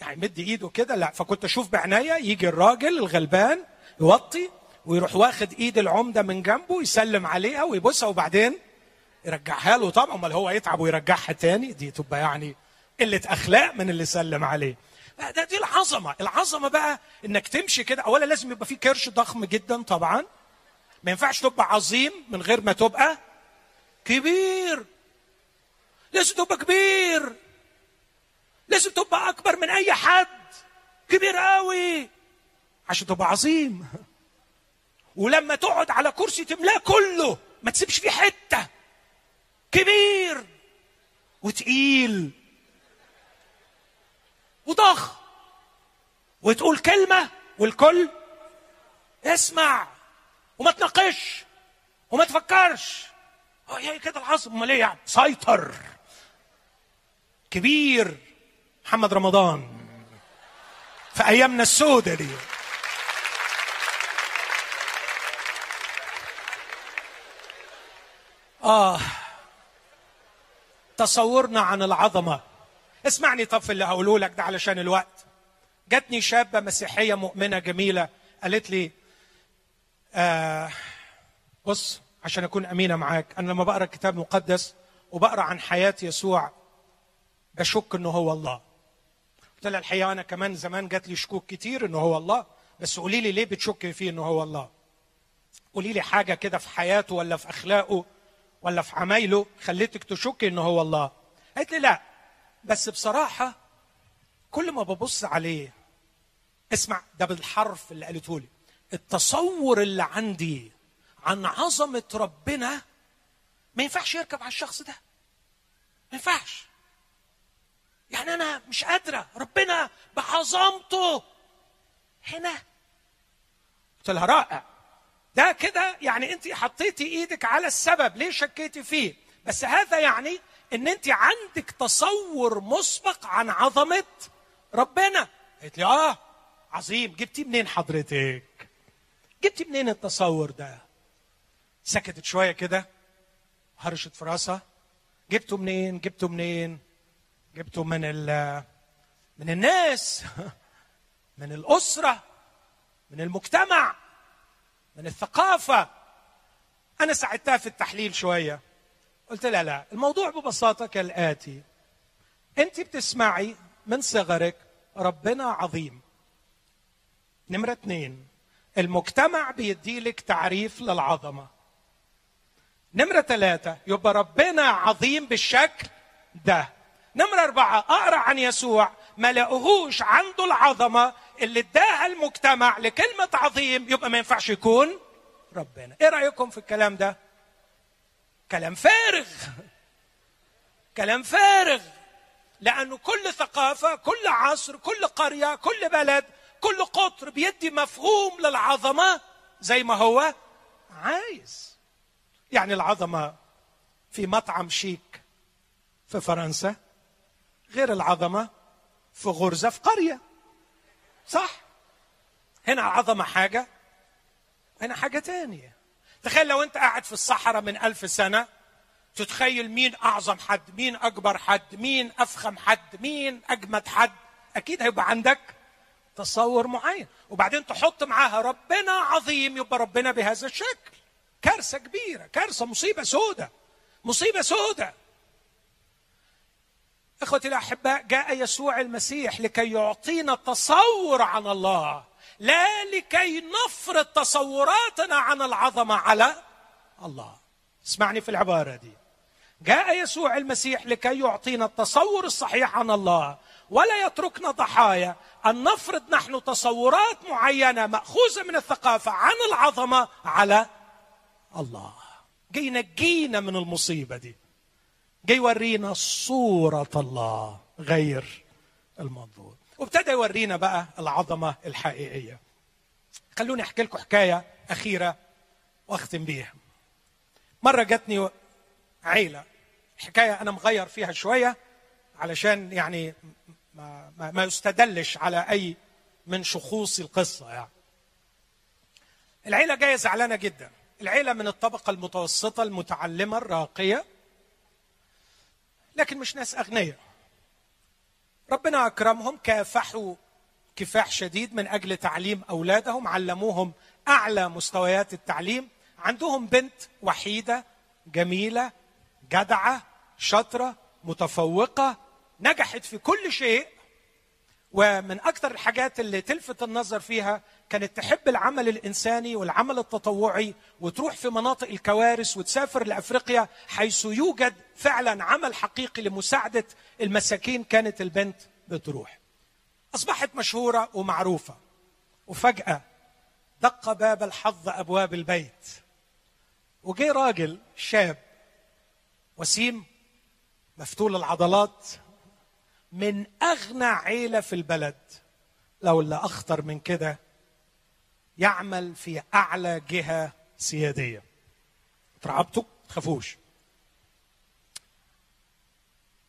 يعني مد إيده كده لا. فكنت أشوف بعناية يجي الراجل الغلبان يوطي ويروح واخد إيد العمدة من جنبه يسلم عليها ويبوسها وبعدين يرجعها له. طبعا أمال هو يتعب ويرجعها تاني. دي تبقى يعني قلة أخلاق من اللي سلم عليه. ده دي العظمة. العظمة بقى إنك تمشي كده. أولا لازم يبقى في كرش ضخم جدا طبعا. ما ينفعش تبقى عظيم من غير ما تبقى كبير. لازم تبقى كبير. لازم تبقى أكبر من أي حد. كبير قوي عشان تبقى عظيم. ولما تقعد على كرسي تملاه كله ما تسيبش فيه حتة. كبير وتقيل. وضخ وتقول كلمة والكل اسمع وما تناقش. وما تفكرش. هي كده العصر أمال إيه يعني؟ سيطر. كبير محمد رمضان. في أيامنا السوداء دي. آه. تصورنا عن العظمة. اسمعني طب في اللي هقوله لك ده علشان الوقت. جاتني شابة مسيحية مؤمنة جميلة قالت لي آه بص عشان أكون أمينة معاك أنا لما بقرأ كتاب مقدس وبقرأ عن حياة يسوع بشك إنه هو الله. قلت لها الحقيقة أنا كمان زمان جات لي شكوك كتير إنه هو الله بس قولي لي ليه بتشك فيه إنه هو الله؟ قولي لي حاجة كده في حياته ولا في أخلاقه ولا في عمايله خليتك تشك إنه هو الله؟ قالت لي لا بس بصراحة كل ما ببص عليه اسمع ده بالحرف اللي قالته لي التصور اللي عندي عن عظمة ربنا ما ينفعش يركب على الشخص ده. ما ينفعش. يعني أنا مش قادرة ربنا بعظمته. هنا. قلت لها رائع. ده كده يعني أنت حطيتي إيدك على السبب ليه شكيتي فيه؟ بس هذا يعني إن أنت عندك تصور مسبق عن عظمة ربنا. قالت لي آه عظيم. جبتي منين حضرتك؟ جبتي منين التصور ده؟ سكتت شوية كده هرشت في راسها جبته منين؟ جبته منين؟ جبته من ال من الناس من الأسرة من المجتمع من الثقافة. أنا ساعدتها في التحليل شوية. قلت لها لا. الموضوع ببساطة كالآتي. أنت بتسمعي من صغرك ربنا عظيم. نمرة اثنين المجتمع بيدي لك تعريف للعظمة. نمرة ثلاثة يبقى ربنا عظيم بالشكل ده. نمرة أربعة. أقرأ عن يسوع. ما لقوهوش عنده العظمة اللي اداها المجتمع لكلمة عظيم. يبقى ما ينفعش يكون ربنا. إيه رأيكم في الكلام ده؟ كلام فارغ. كلام فارغ. لأنه كل ثقافة كل عصر كل قرية كل بلد كل قطر بيدي مفهوم للعظمة زي ما هو عايز. يعني العظمة في مطعم شيك في فرنسا غير العظمة في غرزة في قرية. صح؟ هنا العظمة حاجة هنا حاجة تانية. تخيل لو أنت قاعد في الصحراء من ألف سنة تتخيل مين أعظم حد مين أكبر حد مين أفخم حد مين أجمد حد؟ أكيد هيبقى عندك تصور معين. وبعدين تحط معاها ربنا عظيم يبقى ربنا بهذا الشكل. كارثة كبيرة كارثة مصيبة سودة مصيبة سودة. إخوتي الأحباء جاء يسوع المسيح لكي يعطينا تصور عن الله. لا لكي نفرض تصوراتنا عن العظمة على الله. اسمعني في العبارة دي. جاء يسوع المسيح لكي يعطينا التصور الصحيح عن الله ولا يتركنا ضحايا أن نفرض نحن تصورات معينة مأخوذة من الثقافة عن العظمة على الله. جاي ينجينا من المصيبة دي. جاي يورينا صورة الله غير المنظور. وابتدى يورينا بقى العظمة الحقيقية. خلوني أحكي لكم حكاية أخيرة وأختم بيها. مرة جاتني عيلة حكاية أنا مغير فيها شوية علشان يعني ما, ما, يستدلش على أي من شخوص القصة يعني. العيلة جاية زعلانة جدا. العيلة من الطبقة المتوسطة المتعلمة الراقية لكن مش ناس أغنياء. ربنا أكرمهم كافحوا كفاح شديد من أجل تعليم أولادهم علموهم أعلى مستويات التعليم. عندهم بنت وحيدة جميلة جدعة شاطرة متفوقة نجحت في كل شيء. ومن أكثر الحاجات اللي تلفت النظر فيها كانت تحب العمل الإنساني والعمل التطوعي وتروح في مناطق الكوارث وتسافر لأفريقيا حيث يوجد فعلا عمل حقيقي لمساعدة المساكين كانت البنت بتروح. أصبحت مشهورة ومعروفة. وفجأة دق باب الحظ أبواب البيت. وجي راجل شاب وسيم مفتول العضلات من أغنى عيلة في البلد. لو اللي أخطر من كده يعمل في أعلى جهة سيادية. ترعبتوا؟ تخافوش.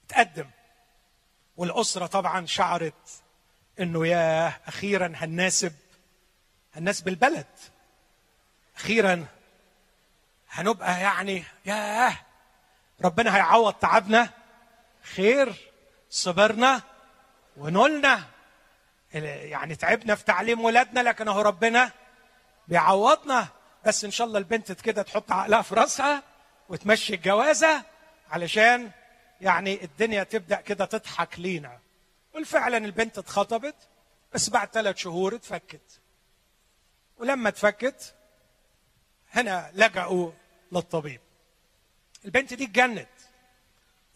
تقدم. والأسرة طبعا شعرت إنه ياه أخيرا هنناسب هنناسب البلد. أخيرا هنبقى يعني ياه ربنا هيعوض تعبنا خير صبرنا ونلنا. يعني تعبنا في تعليم ولادنا لكن أهو ربنا بيعوضنا بس إن شاء الله البنت كده تحط عقلها في راسها وتمشي الجوازة علشان يعني الدنيا تبدأ كده تضحك لينا. وفعلا البنت اتخطبت بس بعد ثلاث شهور اتفكت. ولما اتفكت هنا لجأوا للطبيب. البنت دي اتجنت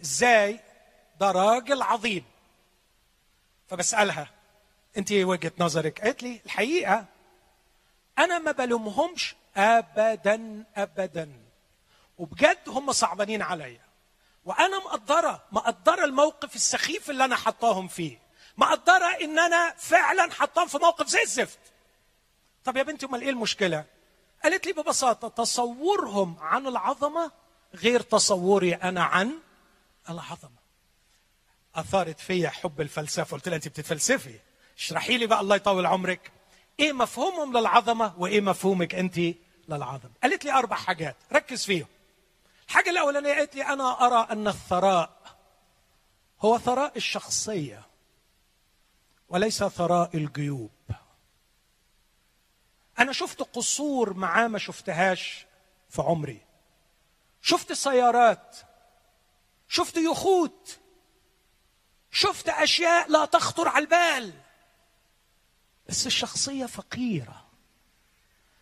إزاي؟ ده راجل عظيم. فبسألها انت وجهة نظرك؟ قالت لي الحقيقة أنا ما بلومهمش ابدا ابدا. وبجد هم صعبانين عليا. وأنا مقدرة مقدرة الموقف السخيف اللي أنا حطاهم فيه. مقدرة إن أنا فعلا حطاهم في موقف زي الزفت. طب يا بنتي أمال إيه المشكلة؟ قالت لي ببساطة تصورهم عن العظمة غير تصوري أنا عن العظمة. أثارت فيا حب الفلسفة قلت لها أنت بتتفلسفي. اشرحي لي بقى الله يطول عمرك. إيه مفهومهم للعظمة وإيه مفهومك أنت للعظمة. قالت لي أربع حاجات ركز فيهم. الحاجة الأولانية قالت لي أنا أرى أن الثراء هو ثراء الشخصية وليس ثراء الجيوب. أنا شفت قصور معاه ما شفتهاش في عمري. شفت سيارات شفت يخوت شفت أشياء لا تخطر على البال. بس الشخصية فقيرة.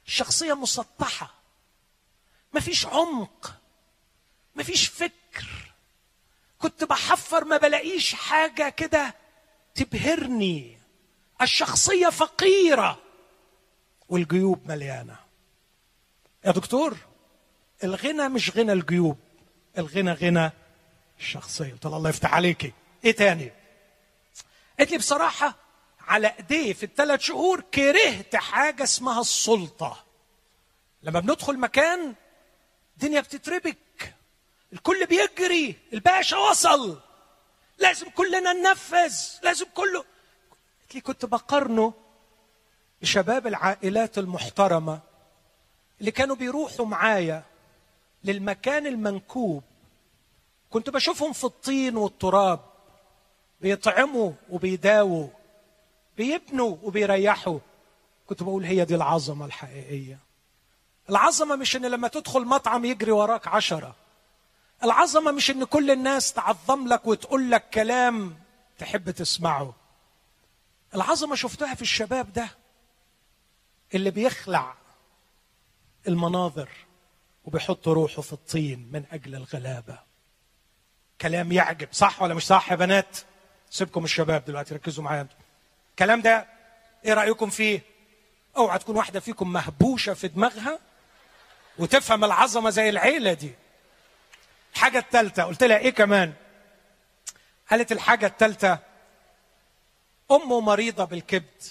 الشخصيه مسطحة. ما فيش عمق. مفيش فكر. كنت بحفر ما بلاقيش حاجة كده تبهرني. الشخصية فقيرة. والجيوب مليانة. يا دكتور الغنى مش غنى الجيوب. الغنى غنى الشخصية. قلت الله يفتح عليكي. إيه تاني؟ قالت لي بصراحة على إيديه في الثلاث شهور كرهت حاجة اسمها السلطة. لما بندخل مكان الدنيا بتتربك. الكل بيجري. الباشا وصل. لازم كلنا ننفذ. لازم كله. لي كنت بقارنه بشباب العائلات المحترمة اللي كانوا بيروحوا معايا للمكان المنكوب. كنت بشوفهم في الطين والتراب. بيطعموا وبيداووا. بيبنوا وبيريحوا. كنت بقول هي دي العظمة الحقيقية. العظمة مش إن لما تدخل مطعم يجري وراك عشرة. العظمة مش إن كل الناس تعظم لك وتقول لك كلام تحب تسمعه. العظمة شفتها في الشباب ده اللي بيخلع المناظر وبيحط روحه في الطين من أجل الغلابة. كلام يعجب صح ولا مش صح يا بنات؟ سيبكم الشباب دلوقتي ركزوا معايا أنتوا. الكلام ده إيه رأيكم فيه؟ أوعى تكون واحدة فيكم مهبوشة في دماغها وتفهم العظمة زي العيلة دي. الحاجة الثالثه قلت لها إيه كمان؟ قالت الحاجة الثالثه أمه مريضة بالكبد.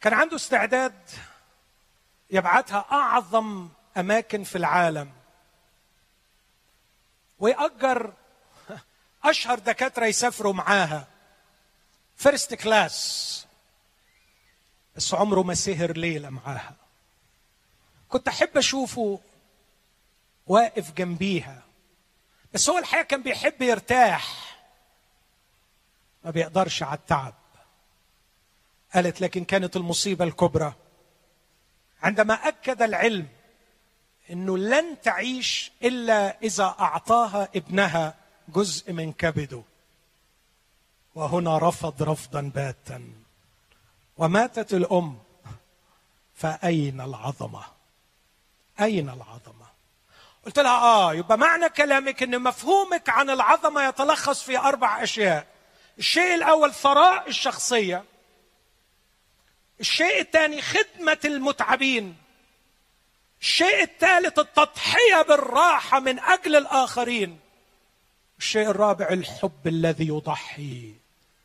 كان عنده استعداد يبعتها أعظم أماكن في العالم. ويأجر أشهر دكاترة يسافروا معاها. first class بس عمره ما سهر ليلة معاها. كنت أحب أشوفه واقف جنبيها. بس هو الحقيقة كان بيحب يرتاح. ما بيقدرش على التعب. قالت لكن كانت المصيبة الكبرى. عندما أكد العلم إنه لن تعيش إلا إذا أعطاها ابنها جزء من كبده. وهنا رفض رفضا باتا. وماتت الأم. فأين العظمة؟ أين العظمة؟ قلت لها آه يبقى معنى كلامك إن مفهومك عن العظمة يتلخص في أربع أشياء. الشيء الأول ثراء الشخصية. الشيء الثاني خدمة المتعبين. الشيء الثالث التضحية بالراحة من أجل الآخرين. الشيء الرابع الحب الذي يضحي.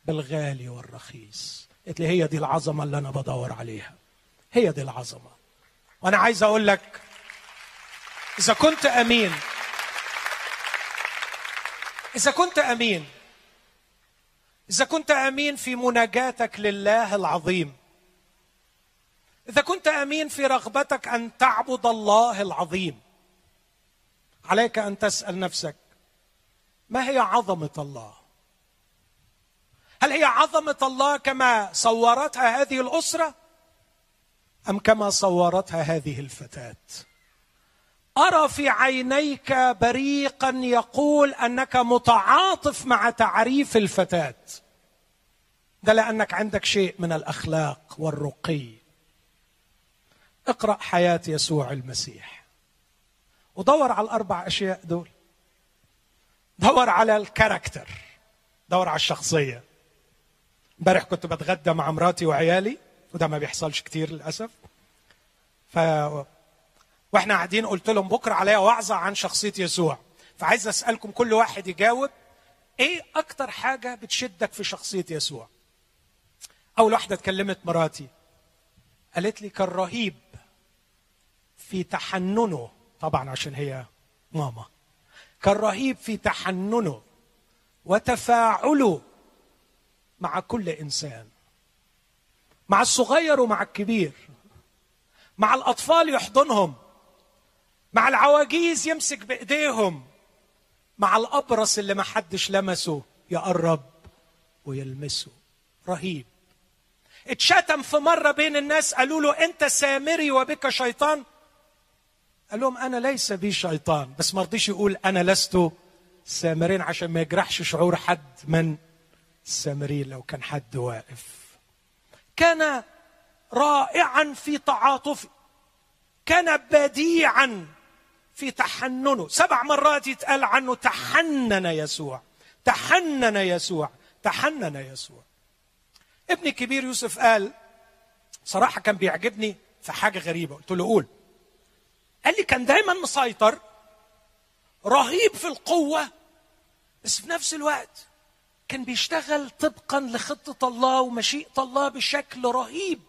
بالغالي والرخيص. قلت لي هي دي العظمة اللي أنا بدور عليها. هي دي العظمة. وأنا عايز أقول لك إذا كنت أمين إذا كنت أمين إذا كنت أمين في مناجاتك لله العظيم إذا كنت أمين في رغبتك أن تعبد الله العظيم عليك أن تسأل نفسك ما هي عظمة الله؟ هل هي عظمة الله كما صورتها هذه الأسرة؟ أم كما صورتها هذه الفتاة؟ أرى في عينيك بريقا يقول أنك متعاطف مع تعريف الفتاة. ده لأنك عندك شيء من الأخلاق والرقي. اقرأ حياة يسوع المسيح. ودور على الأربع أشياء دول. دور على الكاركتر. دور على الشخصية. امبارح كنت بتغدى مع مراتي وعيالي وده ما بيحصلش كتير للأسف. ف وإحنا قاعدين قلت لهم بكرة عليا وعظة عن شخصية يسوع. فعايز أسألكم كل واحد يجاوب إيه أكتر حاجة بتشدك في شخصية يسوع؟ أول واحدة اتكلمت مراتي. قالت لي كان رهيب في تحننه طبعا عشان هي ماما. كان رهيب في تحننه وتفاعله مع كل إنسان. مع الصغير ومع الكبير. مع الأطفال يحضنهم. مع العواجيز يمسك بإيديهم. مع الأبرص اللي ما حدش لمسه. يقرب ويلمسه. رهيب. اتشتم في مرة بين الناس قالوا له أنت سامري وبك شيطان. قال لهم أنا ليس بي شيطان. بس ما رضيش يقول أنا لست سامرين عشان ما يجرحش شعور حد من السامرين لو كان حد واقف. كان رائعا في تعاطفه. كان بديعا في تحننه. سبع مرات يتقال عنه تحنن يسوع. تحنن يسوع. تحنن يسوع. ابني الكبير يوسف قال صراحة كان بيعجبني في حاجة غريبة. قلت له قول. قال لي كان دايما مسيطر رهيب في القوة بس في نفس الوقت كان بيشتغل طبقا لخطة الله ومشيئة الله بشكل رهيب.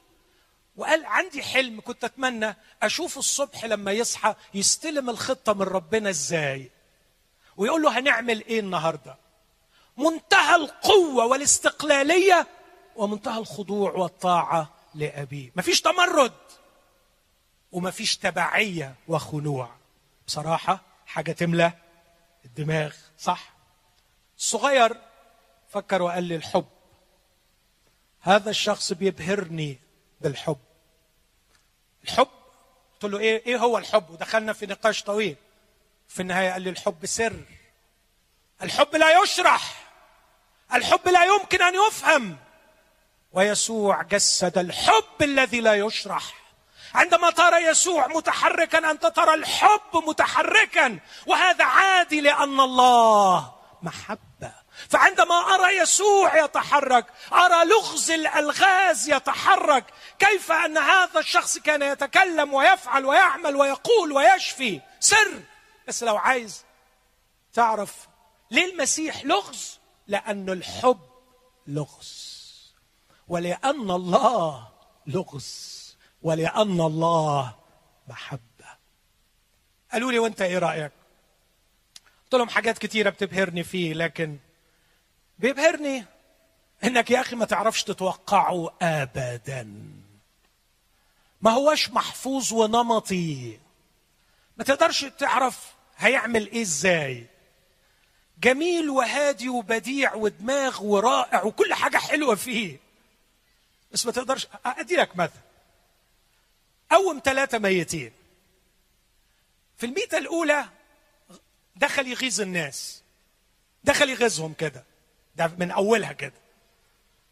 وقال عندي حلم كنت أتمنى أشوف الصبح لما يصحى يستلم الخطة من ربنا إزاي. ويقول له هنعمل إيه النهارده؟ منتهى القوة والاستقلالية ومنتهى الخضوع والطاعة لأبيه. مفيش تمرد ومفيش تبعية وخنوع. بصراحة حاجة تملى الدماغ صح؟ الصغير فكر وقال لي الحب. هذا الشخص بيبهرني بالحب. الحب؟ قلت له إيه إيه هو الحب؟ ودخلنا في نقاش طويل. في النهاية قال لي الحب سر. الحب لا يشرح. الحب لا يمكن أن يفهم. ويسوع جسد الحب الذي لا يشرح. عندما ترى يسوع متحركا أنت ترى الحب متحركا. وهذا عادي لأن الله محبة. فعندما أرى يسوع يتحرك أرى لغز الألغاز يتحرك كيف أن هذا الشخص كان يتكلم ويفعل ويعمل ويقول ويشفي؟ سر! بس لو عايز تعرف ليه المسيح لغز؟ لأن الحب لغز. ولأن الله لغز. ولأن الله محبة. قالوا لي وأنت إيه رأيك؟ قلت لهم حاجات كتيرة بتبهرني فيه لكن بيبهرني إنك يا أخي ما تعرفش تتوقعه ابدا. ما هوش محفوظ ونمطي. ما تقدرش تعرف هيعمل إيه إزاي. جميل وهادي وبديع ودماغ ورائع وكل حاجة حلوة فيه. بس ما تقدرش أدي لك مثل. قوم ثلاثة ميتين. في الميتة الأولى دخل يغيظ الناس. دخل يغيظهم كده. ده من أولها كده.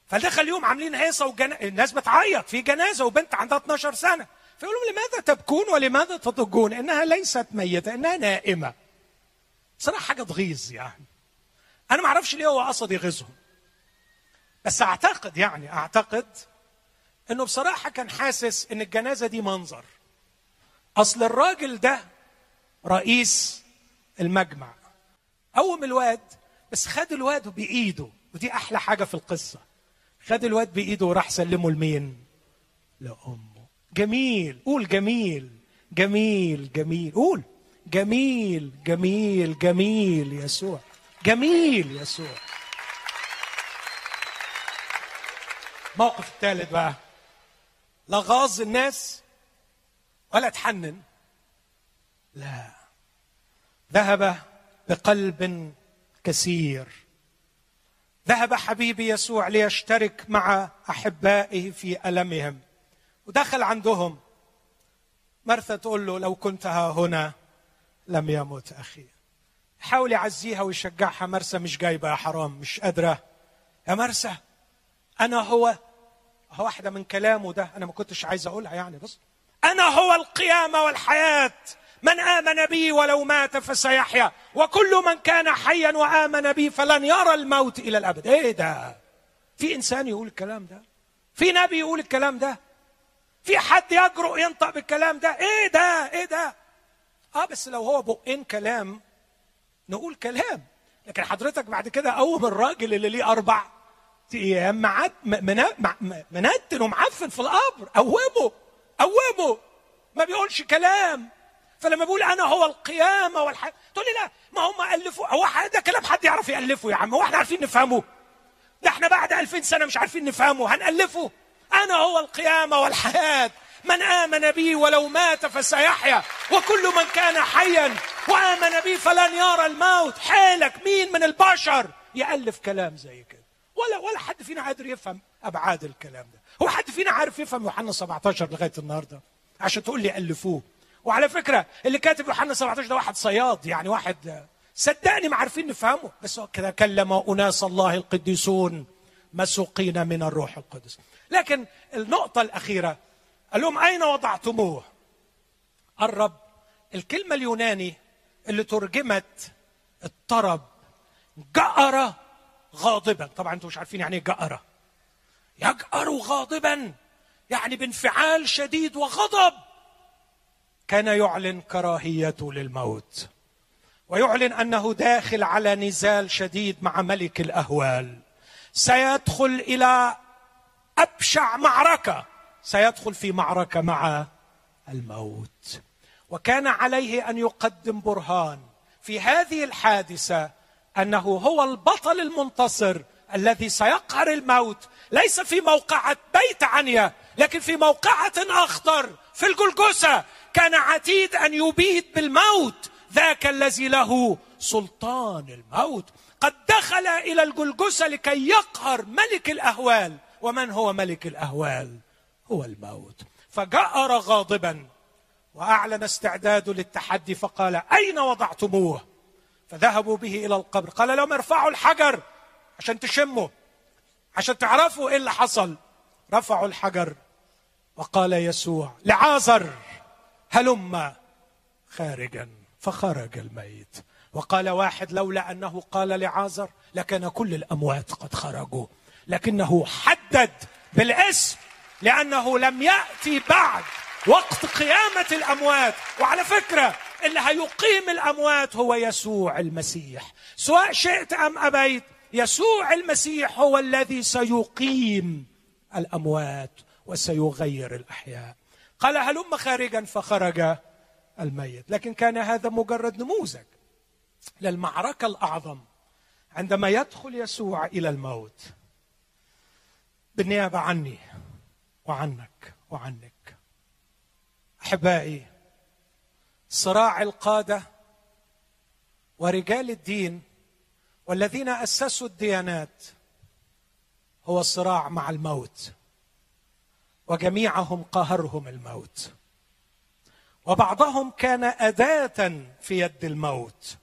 فدخل يوم عاملين هيصه وجنا... الناس بتعيط في جنازة وبنت عندها 12 سنة. فيقول لهم لماذا تبكون ولماذا تضجون؟ إنها ليست ميتة إنها نائمة. صراحة حاجة تغيظ يعني. أنا ما أعرفش ليه هو قصد يغيظهم. بس أعتقد يعني أعتقد إنه بصراحة كان حاسس إن الجنازة دي منظر. أصل الراجل ده رئيس المجمع. قوم الواد بس خد الواد بإيده. ودي أحلى حاجة في القصة. خد الواد بإيده وراح سلمه لمين؟ لأمه. جميل. قول جميل. جميل جميل. قول. جميل جميل جميل يسوع. جميل يسوع. الموقف الثالث بقى. لا غاظ الناس ولا تحنن؟ لا. ذهب بقلب كثير. ذهب حبيبي يسوع ليشترك مع أحبائه في ألمهم ودخل عندهم. مرثا تقول له لو كنت ها هنا لم يمت أخي. حاول يعزيها ويشجعها مرسى مش جايبة يا حرام مش قادرة. يا مرسى أنا هو هو واحدة من كلامه ده أنا ما كنتش عايز أقولها يعني بس. أنا هو القيامة والحياة. من آمن بي ولو مات فسيحيا. وكل من كان حيا وآمن بي فلن يرى الموت إلى الأبد. إيه ده؟ في إنسان يقول الكلام ده؟ في نبي يقول الكلام ده؟ في حد يجرؤ ينطق بالكلام ده؟ إيه ده؟ إيه ده؟ آه بس لو هو بقين كلام نقول كلام. لكن حضرتك بعد كده قوم الراجل اللي ليه أربع أيام منتن ومعفن في القبر. قومه قومه ما بيقولش كلام. فلما بيقول أنا هو القيامة والحياة تقول لي لا ما هم ألفوا هو ده كلام حد يعرف يألفه يا عم هو إحنا عارفين نفهمه. ده إحنا بعد ألفين سنة مش عارفين نفهمه هنألفه. أنا هو القيامة والحياة. من آمن بي ولو مات فسيحيا. وكل من كان حيا وآمن بي فلن يرى الموت. حالك مين من البشر؟ يألف كلام زي كده. ولا ولا حد فينا قادر يفهم أبعاد الكلام ده. هو حد فينا عارف يفهم يوحنا 17 لغاية النهاردة؟ عشان تقول لي ألفوه. وعلى فكرة اللي كاتب يوحنا 17 ده واحد صياد يعني واحد صدقني ما عارفين نفهمه. بس كده كلم أناس الله القديسون مسوقين من الروح القدس. لكن النقطة الأخيرة قال لهم أين وضعتموه؟ قرب الكلمة اليوناني اللي ترجمت الطرب جأر غاضبا. طبعا أنتم مش عارفين يعني إيه جأر. يجأر غاضبا يعني بانفعال شديد وغضب. كان يعلن كراهيته للموت ويعلن أنه داخل على نزال شديد مع ملك الأهوال. سيدخل إلى أبشع معركة سيدخل في معركة مع الموت. وكان عليه أن يقدم برهان في هذه الحادثة أنه هو البطل المنتصر الذي سيقهر الموت ليس في موقعة بيت عنيا لكن في موقعة اخطر في الجلجسه كان عتيد أن يبيد بالموت ذاك الذي له سلطان الموت. قد دخل إلى الجلجسة لكي يقهر ملك الأهوال. ومن هو ملك الأهوال؟ هو الموت. فجأر غاضبا وأعلن استعداده للتحدي فقال أين وضعتموه؟ فذهبوا به إلى القبر. قال لهم ارفعوا الحجر عشان تشموا عشان تعرفوا إيه اللي حصل. رفعوا الحجر وقال يسوع لعازر. هلم خارجا فخرج الميت. وقال واحد لولا أنه قال لعازر لكان كل الأموات قد خرجوا. لكنه حدد بالاسم لأنه لم يأتي بعد وقت قيامة الأموات. وعلى فكرة اللي هيقيم الأموات هو يسوع المسيح. سواء شئت أم أبيت يسوع المسيح هو الذي سيقيم الأموات وسيغير الأحياء. قال هلم خارجا؟ فخرج الميت. لكن كان هذا مجرد نموذج للمعركة الأعظم عندما يدخل يسوع إلى الموت. بالنيابة عني وعنك وعنك. أحبائي صراع القادة ورجال الدين والذين أسسوا الديانات هو الصراع مع الموت. وجميعهم قهرهم الموت. وبعضهم كان اداه في يد الموت.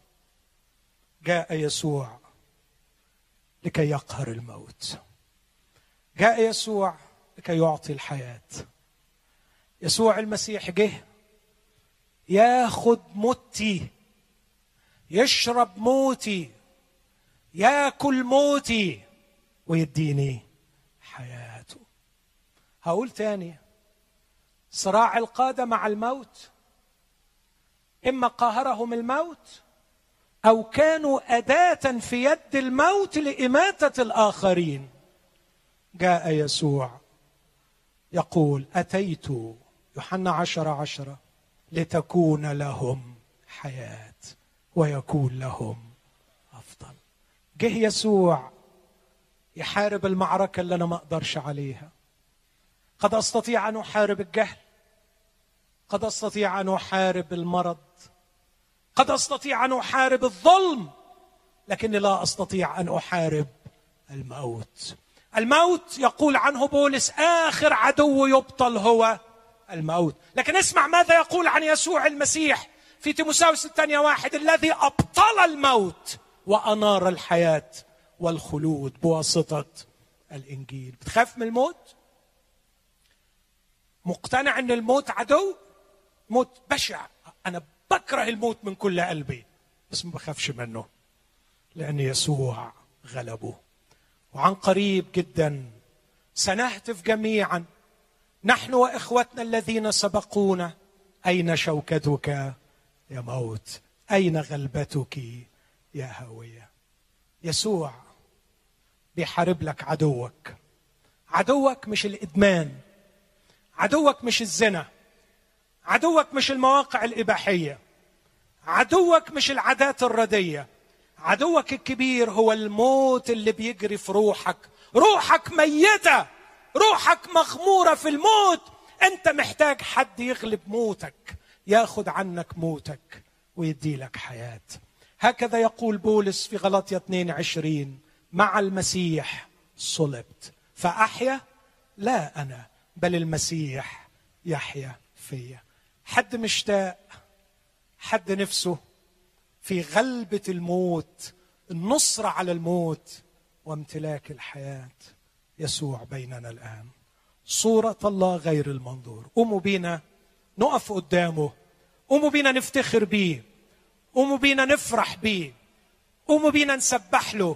جاء يسوع لكي يقهر الموت. جاء يسوع لكي يعطي الحياة. يسوع المسيح جه ياخد موتي يشرب موتي ياكل موتي ويديني حياته هقول تاني صراع القادة مع الموت. إما قاهرهم الموت أو كانوا أداة في يد الموت لإماتة الآخرين. جاء يسوع يقول أتيت يوحنا عشر عشره لتكون لهم حياة ويكون لهم أفضل. جه يسوع يحارب المعركة اللي أنا ما أقدرش عليها. قد أستطيع أن أحارب الجهل. قد أستطيع أن أحارب المرض. قد أستطيع أن أحارب الظلم. لكني لا أستطيع أن أحارب الموت. الموت يقول عنه بولس آخر عدو يبطل هو الموت. لكن اسمع ماذا يقول عن يسوع المسيح في تيموساوس الثانية واحد. الذي أبطل الموت وأنار الحياة والخلود بواسطة الإنجيل. بتخاف من الموت؟ مقتنع أن الموت عدو؟ موت بشع. أنا بكره الموت من كل قلبي. بس ما بخافش منه لأن يسوع غلبه. وعن قريب جدا سنهتف جميعا. نحن وإخوتنا الذين سبقونا. أين شوكتك يا موت؟ أين غلبتك يا هاوية؟ يسوع بيحارب لك عدوك. عدوك مش الإدمان. عدوك مش الزنا عدوك مش المواقع الإباحية عدوك مش العادات الردية عدوك الكبير هو الموت اللي بيجري في روحك. روحك ميتة روحك مغمورة في الموت. أنت محتاج حد يغلب موتك ياخذ عنك موتك ويدي لك حياة. هكذا يقول بولس في غلطية 22 مع المسيح صلبت فأحيا لا أنا. بل المسيح يحيا فيا. حد مشتاق حد نفسه في غلبة الموت النصرة على الموت وامتلاك الحياة يسوع بيننا الآن. صورة الله غير المنظور. قوموا بينا نقف قدامه. قوموا بينا نفتخر بيه. قوموا بينا نفرح بيه. قوموا بينا نسبح له.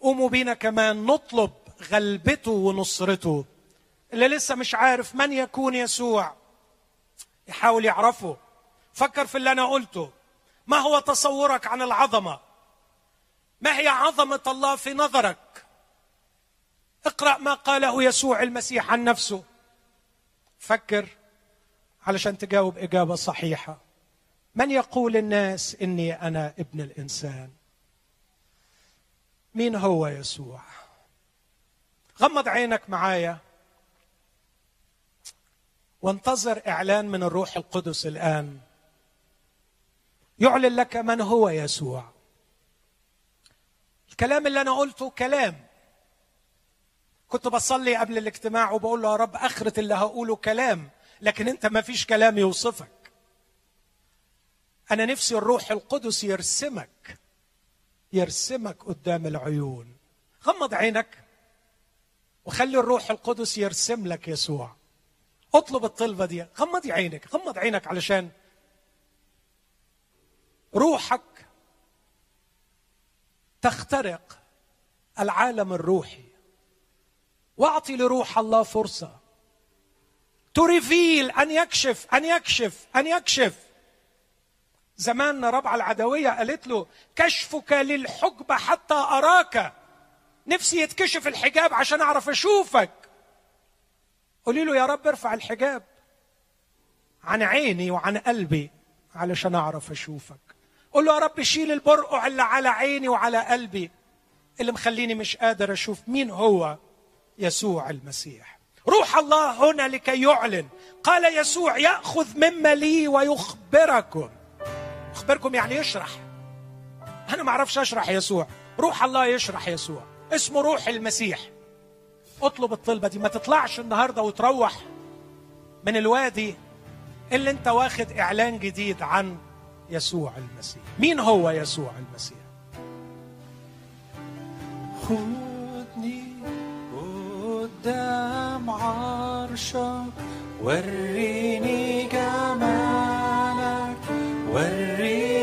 قوموا بينا كمان نطلب غلبته ونصرته. اللي لسه مش عارف من يكون يسوع. يحاول يعرفه. فكر في اللي أنا قلته. ما هو تصورك عن العظمة؟ ما هي عظمة الله في نظرك؟ اقرأ ما قاله يسوع المسيح عن نفسه. فكر علشان تجاوب إجابة صحيحة. من يقول الناس إني أنا ابن الإنسان؟ مين هو يسوع؟ غمض عينك معايا. وانتظر إعلان من الروح القدس الآن. يعلن لك من هو يسوع. الكلام اللي أنا قلته كلام. كنت بصلي قبل الاجتماع وبقول له يا رب أخرة اللي هقوله كلام لكن أنت ما فيش كلام يوصفك. أنا نفسي الروح القدس يرسمك يرسمك قدام العيون. غمض عينك وخلي الروح القدس يرسم لك يسوع. اطلب الطلبة دي. غمضي عينك غمض عينك علشان روحك تخترق العالم الروحي. واعطي لروح الله فرصة. تريفيل أن يكشف أن يكشف أن يكشف. زمان ربعه العدوية قالت له كشفك للحجب حتى أراك. نفسي يتكشف الحجاب عشان أعرف أشوفك. قولي له يا رب ارفع الحجاب عن عيني وعن قلبي علشان أعرف أشوفك. قول له يا رب شيل البرقع اللي على عيني وعلى قلبي اللي مخليني مش قادر أشوف مين هو يسوع المسيح. روح الله هنا لكي يعلن. قال يسوع يأخذ مما لي ويخبركم. يخبركم يعني يشرح. أنا ما أعرفش أشرح يسوع. روح الله يشرح يسوع. اسمه روح المسيح. اطلب الطلبة دي. ما تطلعش النهارده وتروح من الوادي اللي انت واخد اعلان جديد عن يسوع المسيح. مين هو يسوع المسيح؟ خدني قدام عرشك وريني جمالك وريني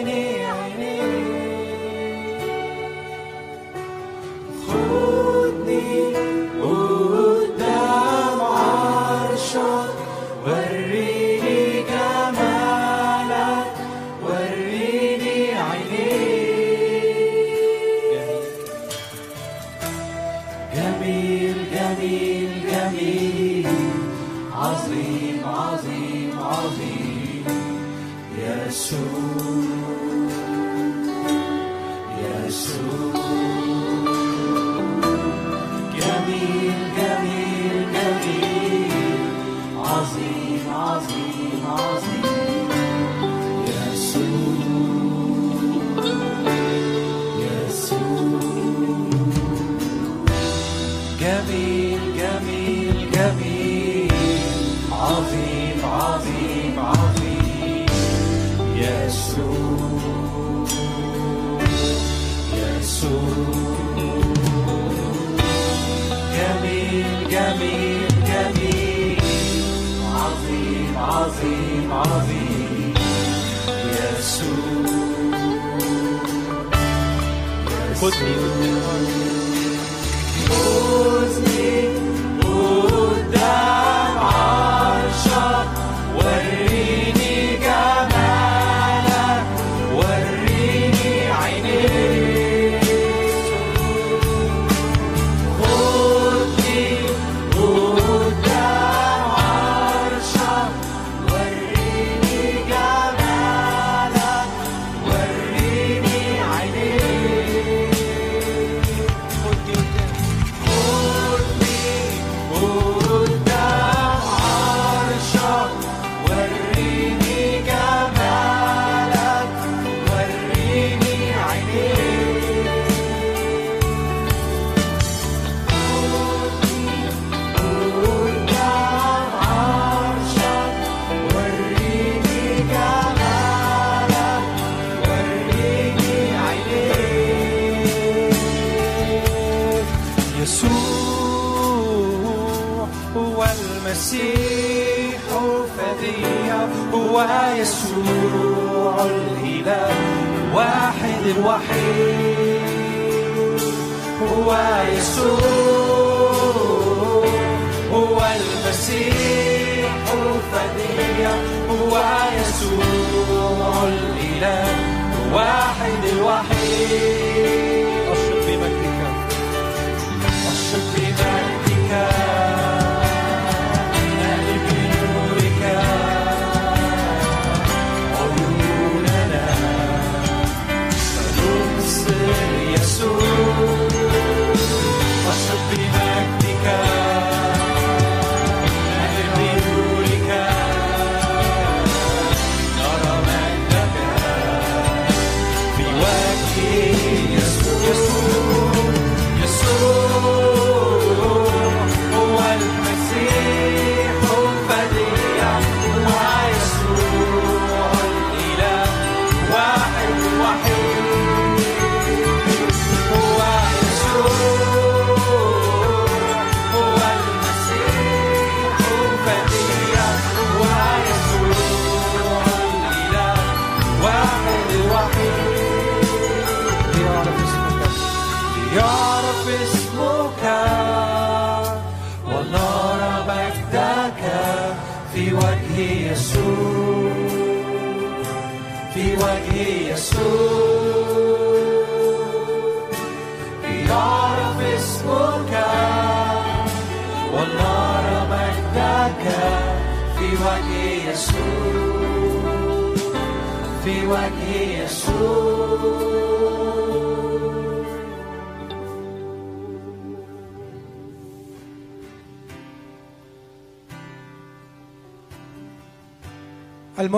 خدني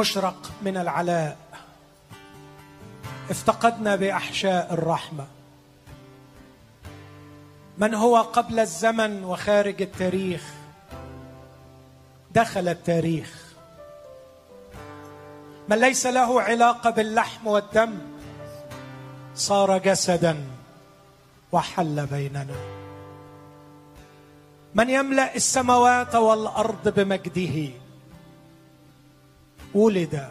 المشرق من العلاء. افتقدنا بأحشاء الرحمة. من هو قبل الزمن وخارج التاريخ؟ دخل التاريخ. من ليس له علاقة باللحم والدم؟ صار جسدا وحل بيننا. من يملأ السماوات والأرض بمجده؟ ولد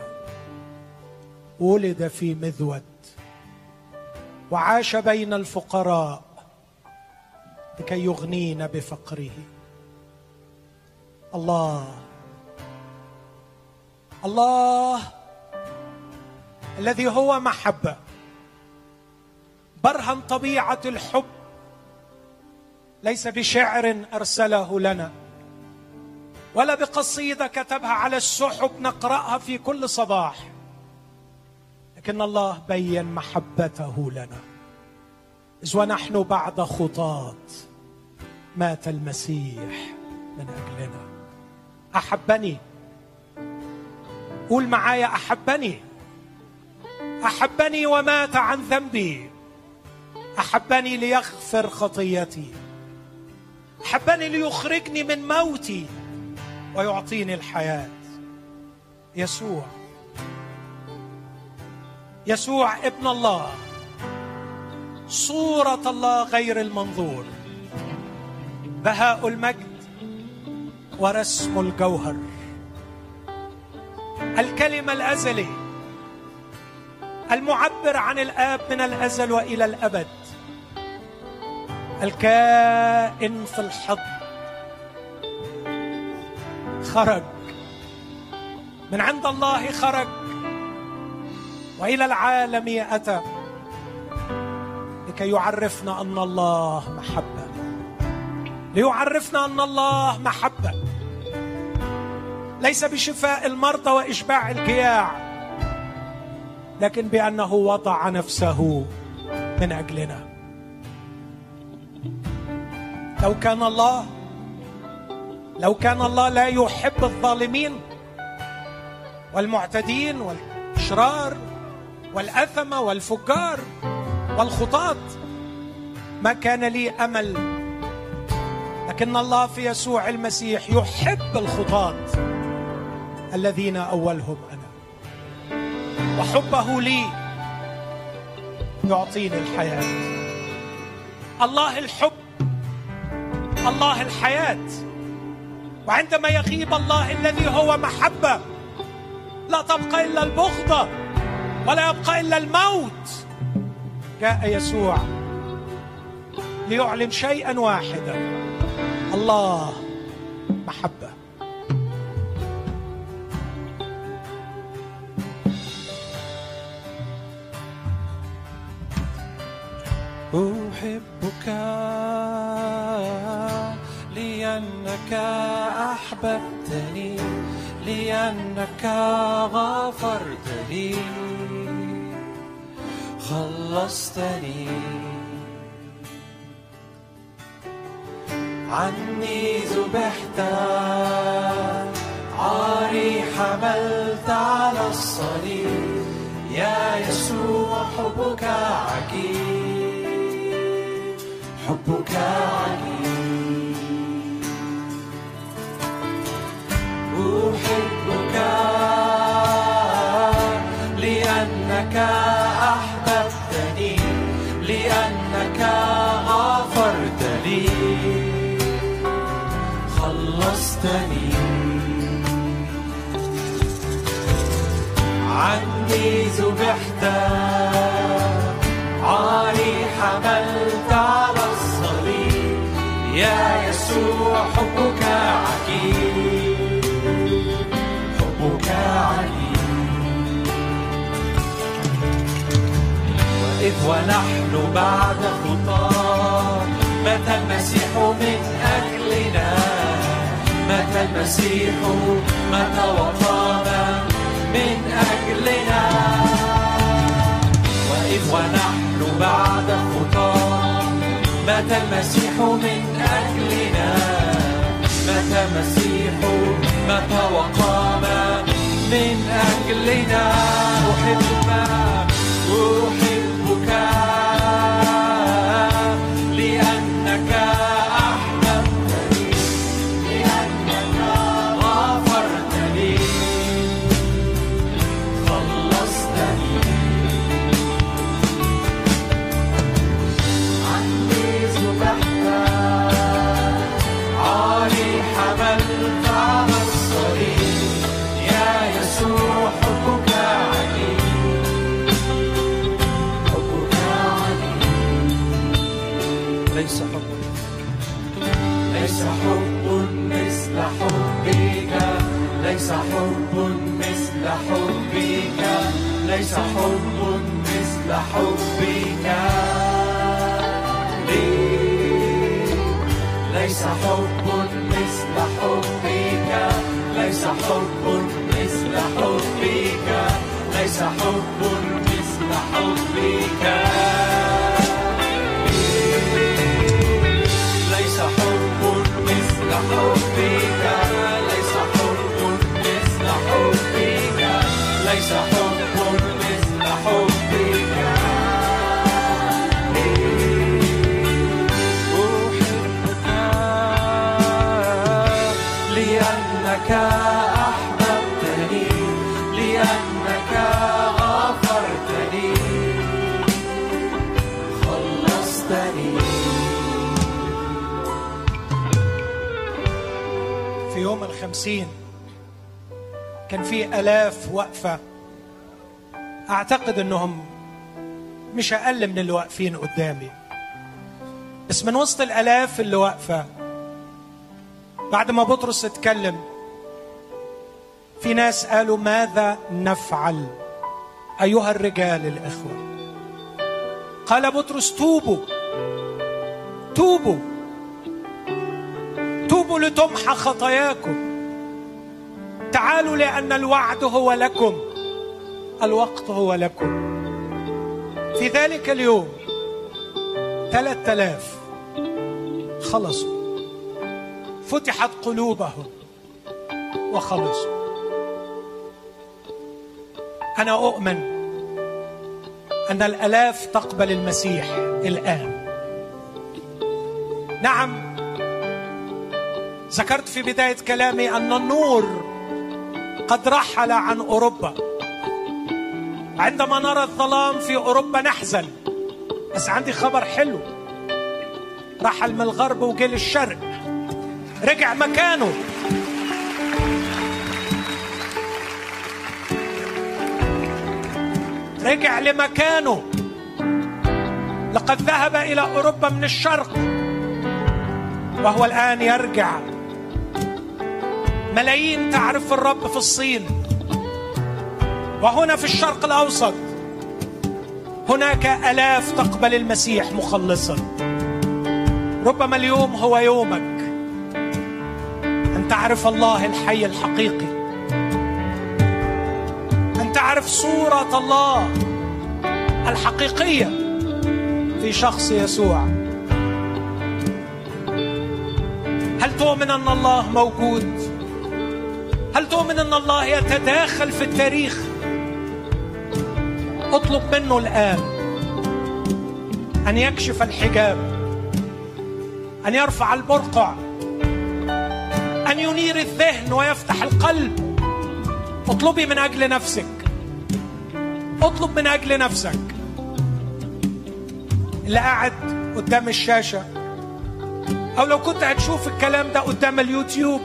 ولد في مذود وعاش بين الفقراء لكي يغنينا بفقره. الله الله الذي هو محبه برهن طبيعة الحب ليس بشعر أرسله لنا. ولا بقصيده كتبها على السحب نقرأها في كل صباح. لكن الله بين محبته لنا. إذ ونحن بعد خطاة مات المسيح من أجلنا. أحبني. قول معايا أحبني. أحبني ومات عن ذنبي. أحبني ليغفر خطيتي. أحبني ليخرجني من موتي. ويعطيني الحياة. يسوع. يسوع ابن الله. صورة الله غير المنظور. بهاء المجد ورسم الجوهر. الكلمة الأزلي. المعبر عن الآب من الأزل وإلى الأبد. الكائن في الحضن. خرج. من عند الله خرج. وإلى العالم أتى. لكي يعرفنا أن الله محبة. ليعرفنا أن الله محبة. ليس بشفاء المرضى وإشباع الجياع. لكن بأنه وضع نفسه من أجلنا. لو كان الله لو كان الله لا يحب الظالمين والمعتدين والأشرار والاثمه والفجار والخطاة ما كان لي أمل. لكن الله في يسوع المسيح يحب الخطاة الذين أولهم أنا. وحبه لي يعطيني الحياة. الله الحب الله الحياة. وعندما يغيب الله الذي هو محبة لا تبقى إلا البغضه ولا يبقى إلا الموت. جاء يسوع ليعلن شيئا واحدا. الله محبة. أحبك. لأنك أحببتني لأنك غفرت لي خلصتني. عني ذبحت. عاري حملت على الصليب. يا يسوع حبك عجيب حبك عجيب أحبك لأنك أحببتني لأنك غفرت لي خلصتني. عني ذبحت عاري حملت على الصليب. يا يسوع حبك ونحن بعد خطاه. مات المسيح من أجلنا؟ مات المسيح مات وقام من أجلنا؟ وإذ ونحن بعد خطاه. مات المسيح من أجلنا؟ مات المسيح مات وقام من أجلنا؟ أحبك أحبك ليس حب مثل حبك. لي ليس حب مثل حبك. ليس حب مثل حبك. ليس حب مثل حبك. كان في آلاف واقفة أعتقد أنهم مش أقل من اللي واقفين قدامي. بس من وسط الآلاف اللي واقفة بعد ما بطرس اتكلم في ناس قالوا ماذا نفعل أيها الرجال الإخوة؟ قال بطرس توبوا توبوا توبوا لتمحى خطاياكم. تعالوا لأن الوعد هو لكم. الوقت هو لكم. في ذلك اليوم ثلاثة آلاف خلصوا. فتحت قلوبهم وخلصوا. أنا أؤمن أن الآلاف تقبل المسيح الآن. نعم ذكرت في بداية كلامي أن النور قد رحل عن أوروبا. عندما نرى الظلام في أوروبا نحزن. بس عندي خبر حلو. رحل من الغرب وجه للشرق رجع مكانه. رجع لمكانه. لقد ذهب إلى أوروبا من الشرق. وهو الآن يرجع. ملايين تعرف الرب في الصين. وهنا في الشرق الأوسط هناك آلاف تقبل المسيح مخلصا. ربما اليوم هو يومك أن تعرف الله الحي الحقيقي. أن تعرف صورة الله الحقيقية في شخص يسوع. هل تؤمن أن الله موجود؟ هل تؤمن أن الله يتداخل في التاريخ؟ اطلب منه الآن أن يكشف الحجاب أن يرفع البرقع أن ينير الذهن ويفتح القلب. اطلبي من أجل نفسك. اطلب من أجل نفسك. اللي قاعد قدام الشاشة أو لو كنت هتشوف الكلام ده قدام اليوتيوب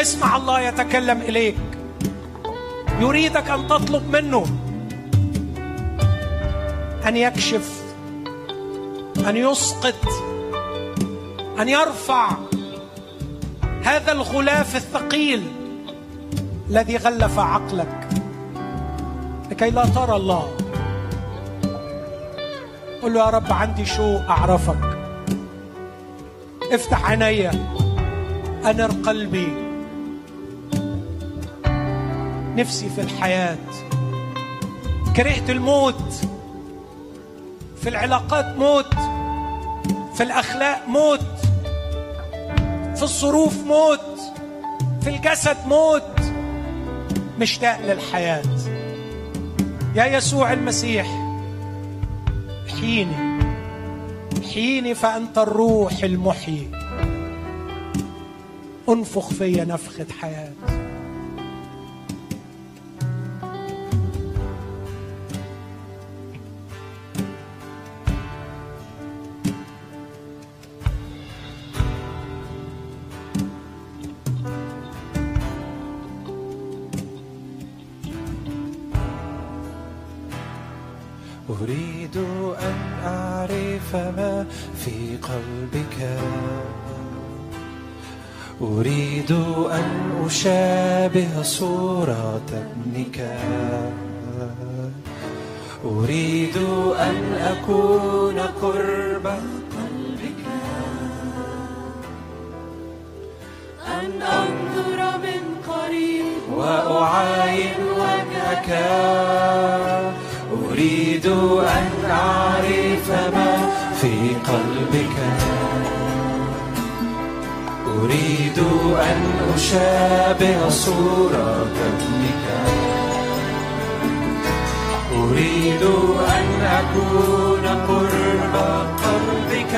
اسمع الله يتكلم إليك. يريدك أن تطلب منه أن يكشف أن يسقط أن يرفع هذا الغلاف الثقيل الذي غلف عقلك. لكي لا ترى الله. قل له يا رب عندي شوق أعرفك. افتح عيني أنر قلبي. نفسي في الحياة. كرهت الموت. في العلاقات موت. في الأخلاق موت. في الظروف موت. في الجسد موت. مشتاق للحياة. يا يسوع المسيح احييني. احييني فأنت الروح المحيي. انفخ في نفخة حياة. أريد أن أعرف ما في قلبك. أريد أن أشابه صورة ابنك. أريد أن أكون قرب قلبك. أن أنظر من قريب وأعاين وجهك. أن أعرف ما في قلبك. أريد أن أشابه صورة ابنك أريد أن أكون قرب قلبك.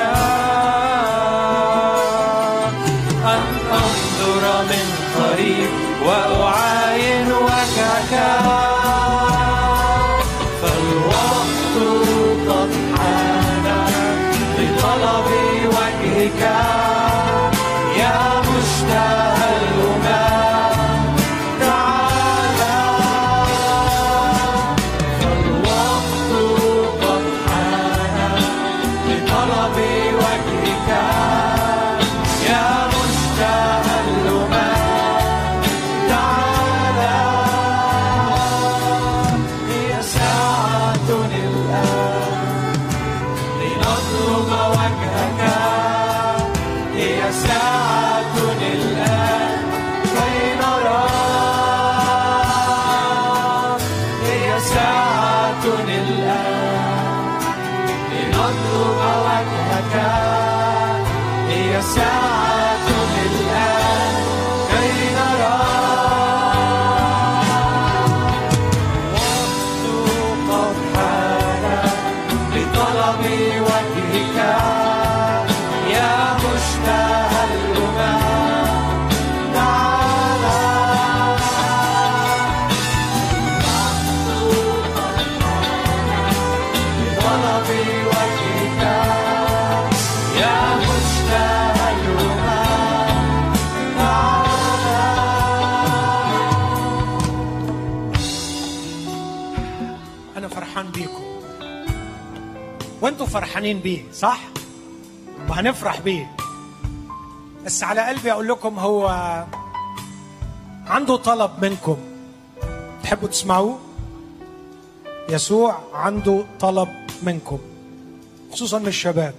فرحانين بيه صح؟ وهنفرح بيه. بس على قلبي أقول لكم هو عنده طلب منكم. تحبوا تسمعوه؟ يسوع عنده طلب منكم خصوصا من الشباب.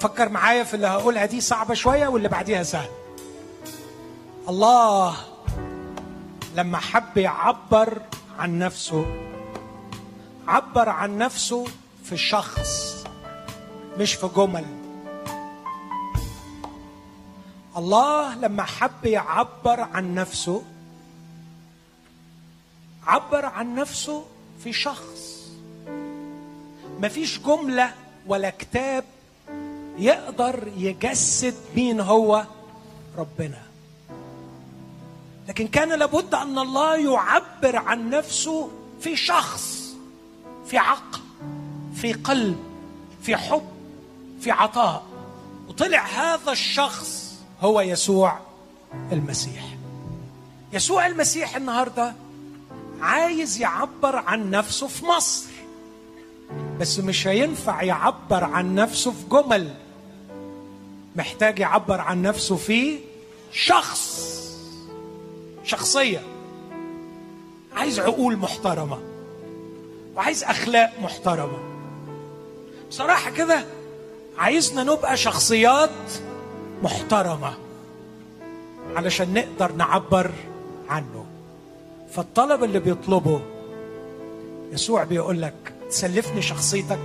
فكر معايا في اللي هقولها دي صعبة شوية واللي بعديها سهل. الله لما حب يعبر عن نفسه عبر عن نفسه في شخص مش في جمل. الله لما حب يعبر عن نفسه عبر عن نفسه في شخص. مفيش جملة ولا كتاب يقدر يجسد مين هو؟ ربنا. لكن كان لابد أن الله يعبر عن نفسه في شخص في عقل. في قلب في حب في عطاء. وطلع هذا الشخص هو يسوع المسيح. يسوع المسيح النهارده عايز يعبر عن نفسه في مصر. بس مش هينفع يعبر عن نفسه في جمل. محتاج يعبر عن نفسه في شخص شخصية. عايز عقول محترمة. وعايز أخلاق محترمة. بصراحة كده عايزنا نبقى شخصيات محترمة علشان نقدر نعبر عنه. فالطلب اللي بيطلبه يسوع بيقول لك تسلفني شخصيتك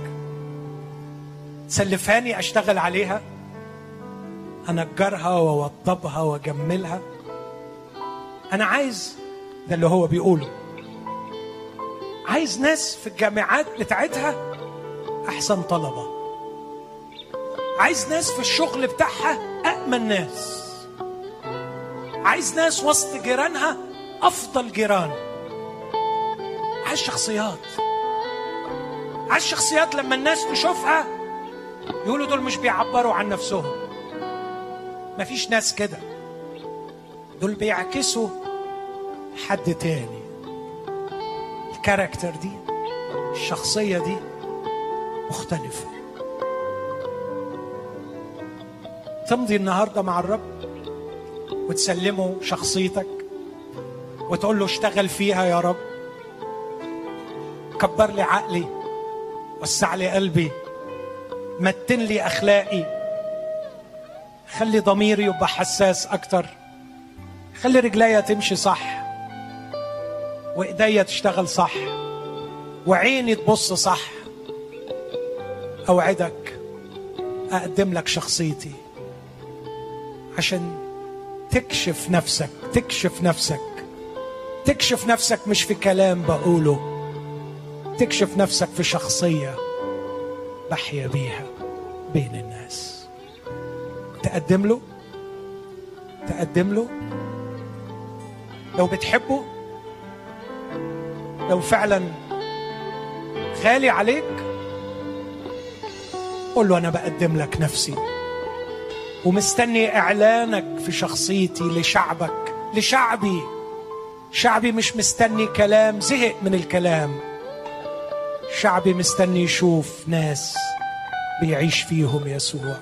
تسلفاني أشتغل عليها أنجرها وأوضبها وأجملها. أنا عايز ده اللي هو بيقوله. عايز ناس في الجامعات بتاعتها أحسن طلبة. عايز ناس في الشغل بتاعها أأمن ناس. عايز ناس وسط جيرانها أفضل جيران. عايز شخصيات. عايز شخصيات لما الناس تشوفها يقولوا دول مش بيعبروا عن نفسهم. مفيش ناس كده. دول بيعكسوا حد تاني. الكاركتر دي الشخصية دي مختلفة تمضي النهاردة مع الرب وتسلمه شخصيتك وتقول له اشتغل فيها يا رب. كبر لي عقلي وسع لي قلبي متن لي أخلاقي. خلي ضميري يبقى حساس أكتر. خلي رجليا تمشي صح وإيديا تشتغل صح وعيني تبص صح. أوعدك أقدم لك شخصيتي عشان تكشف نفسك تكشف نفسك. تكشف نفسك مش في كلام بقوله تكشف نفسك في شخصية بحيا بيها بين الناس. تقدم له؟ تقدم له؟ لو بتحبه لو فعلا غالي عليك قول له أنا بقدم لك نفسي. ومستني إعلانك في شخصيتي لشعبك. لشعبي. شعبي مش مستني كلام زهق من الكلام. شعبي مستني يشوف ناس بيعيش فيهم يسوع.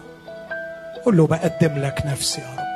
قل له بقدم لك نفسي يا رب.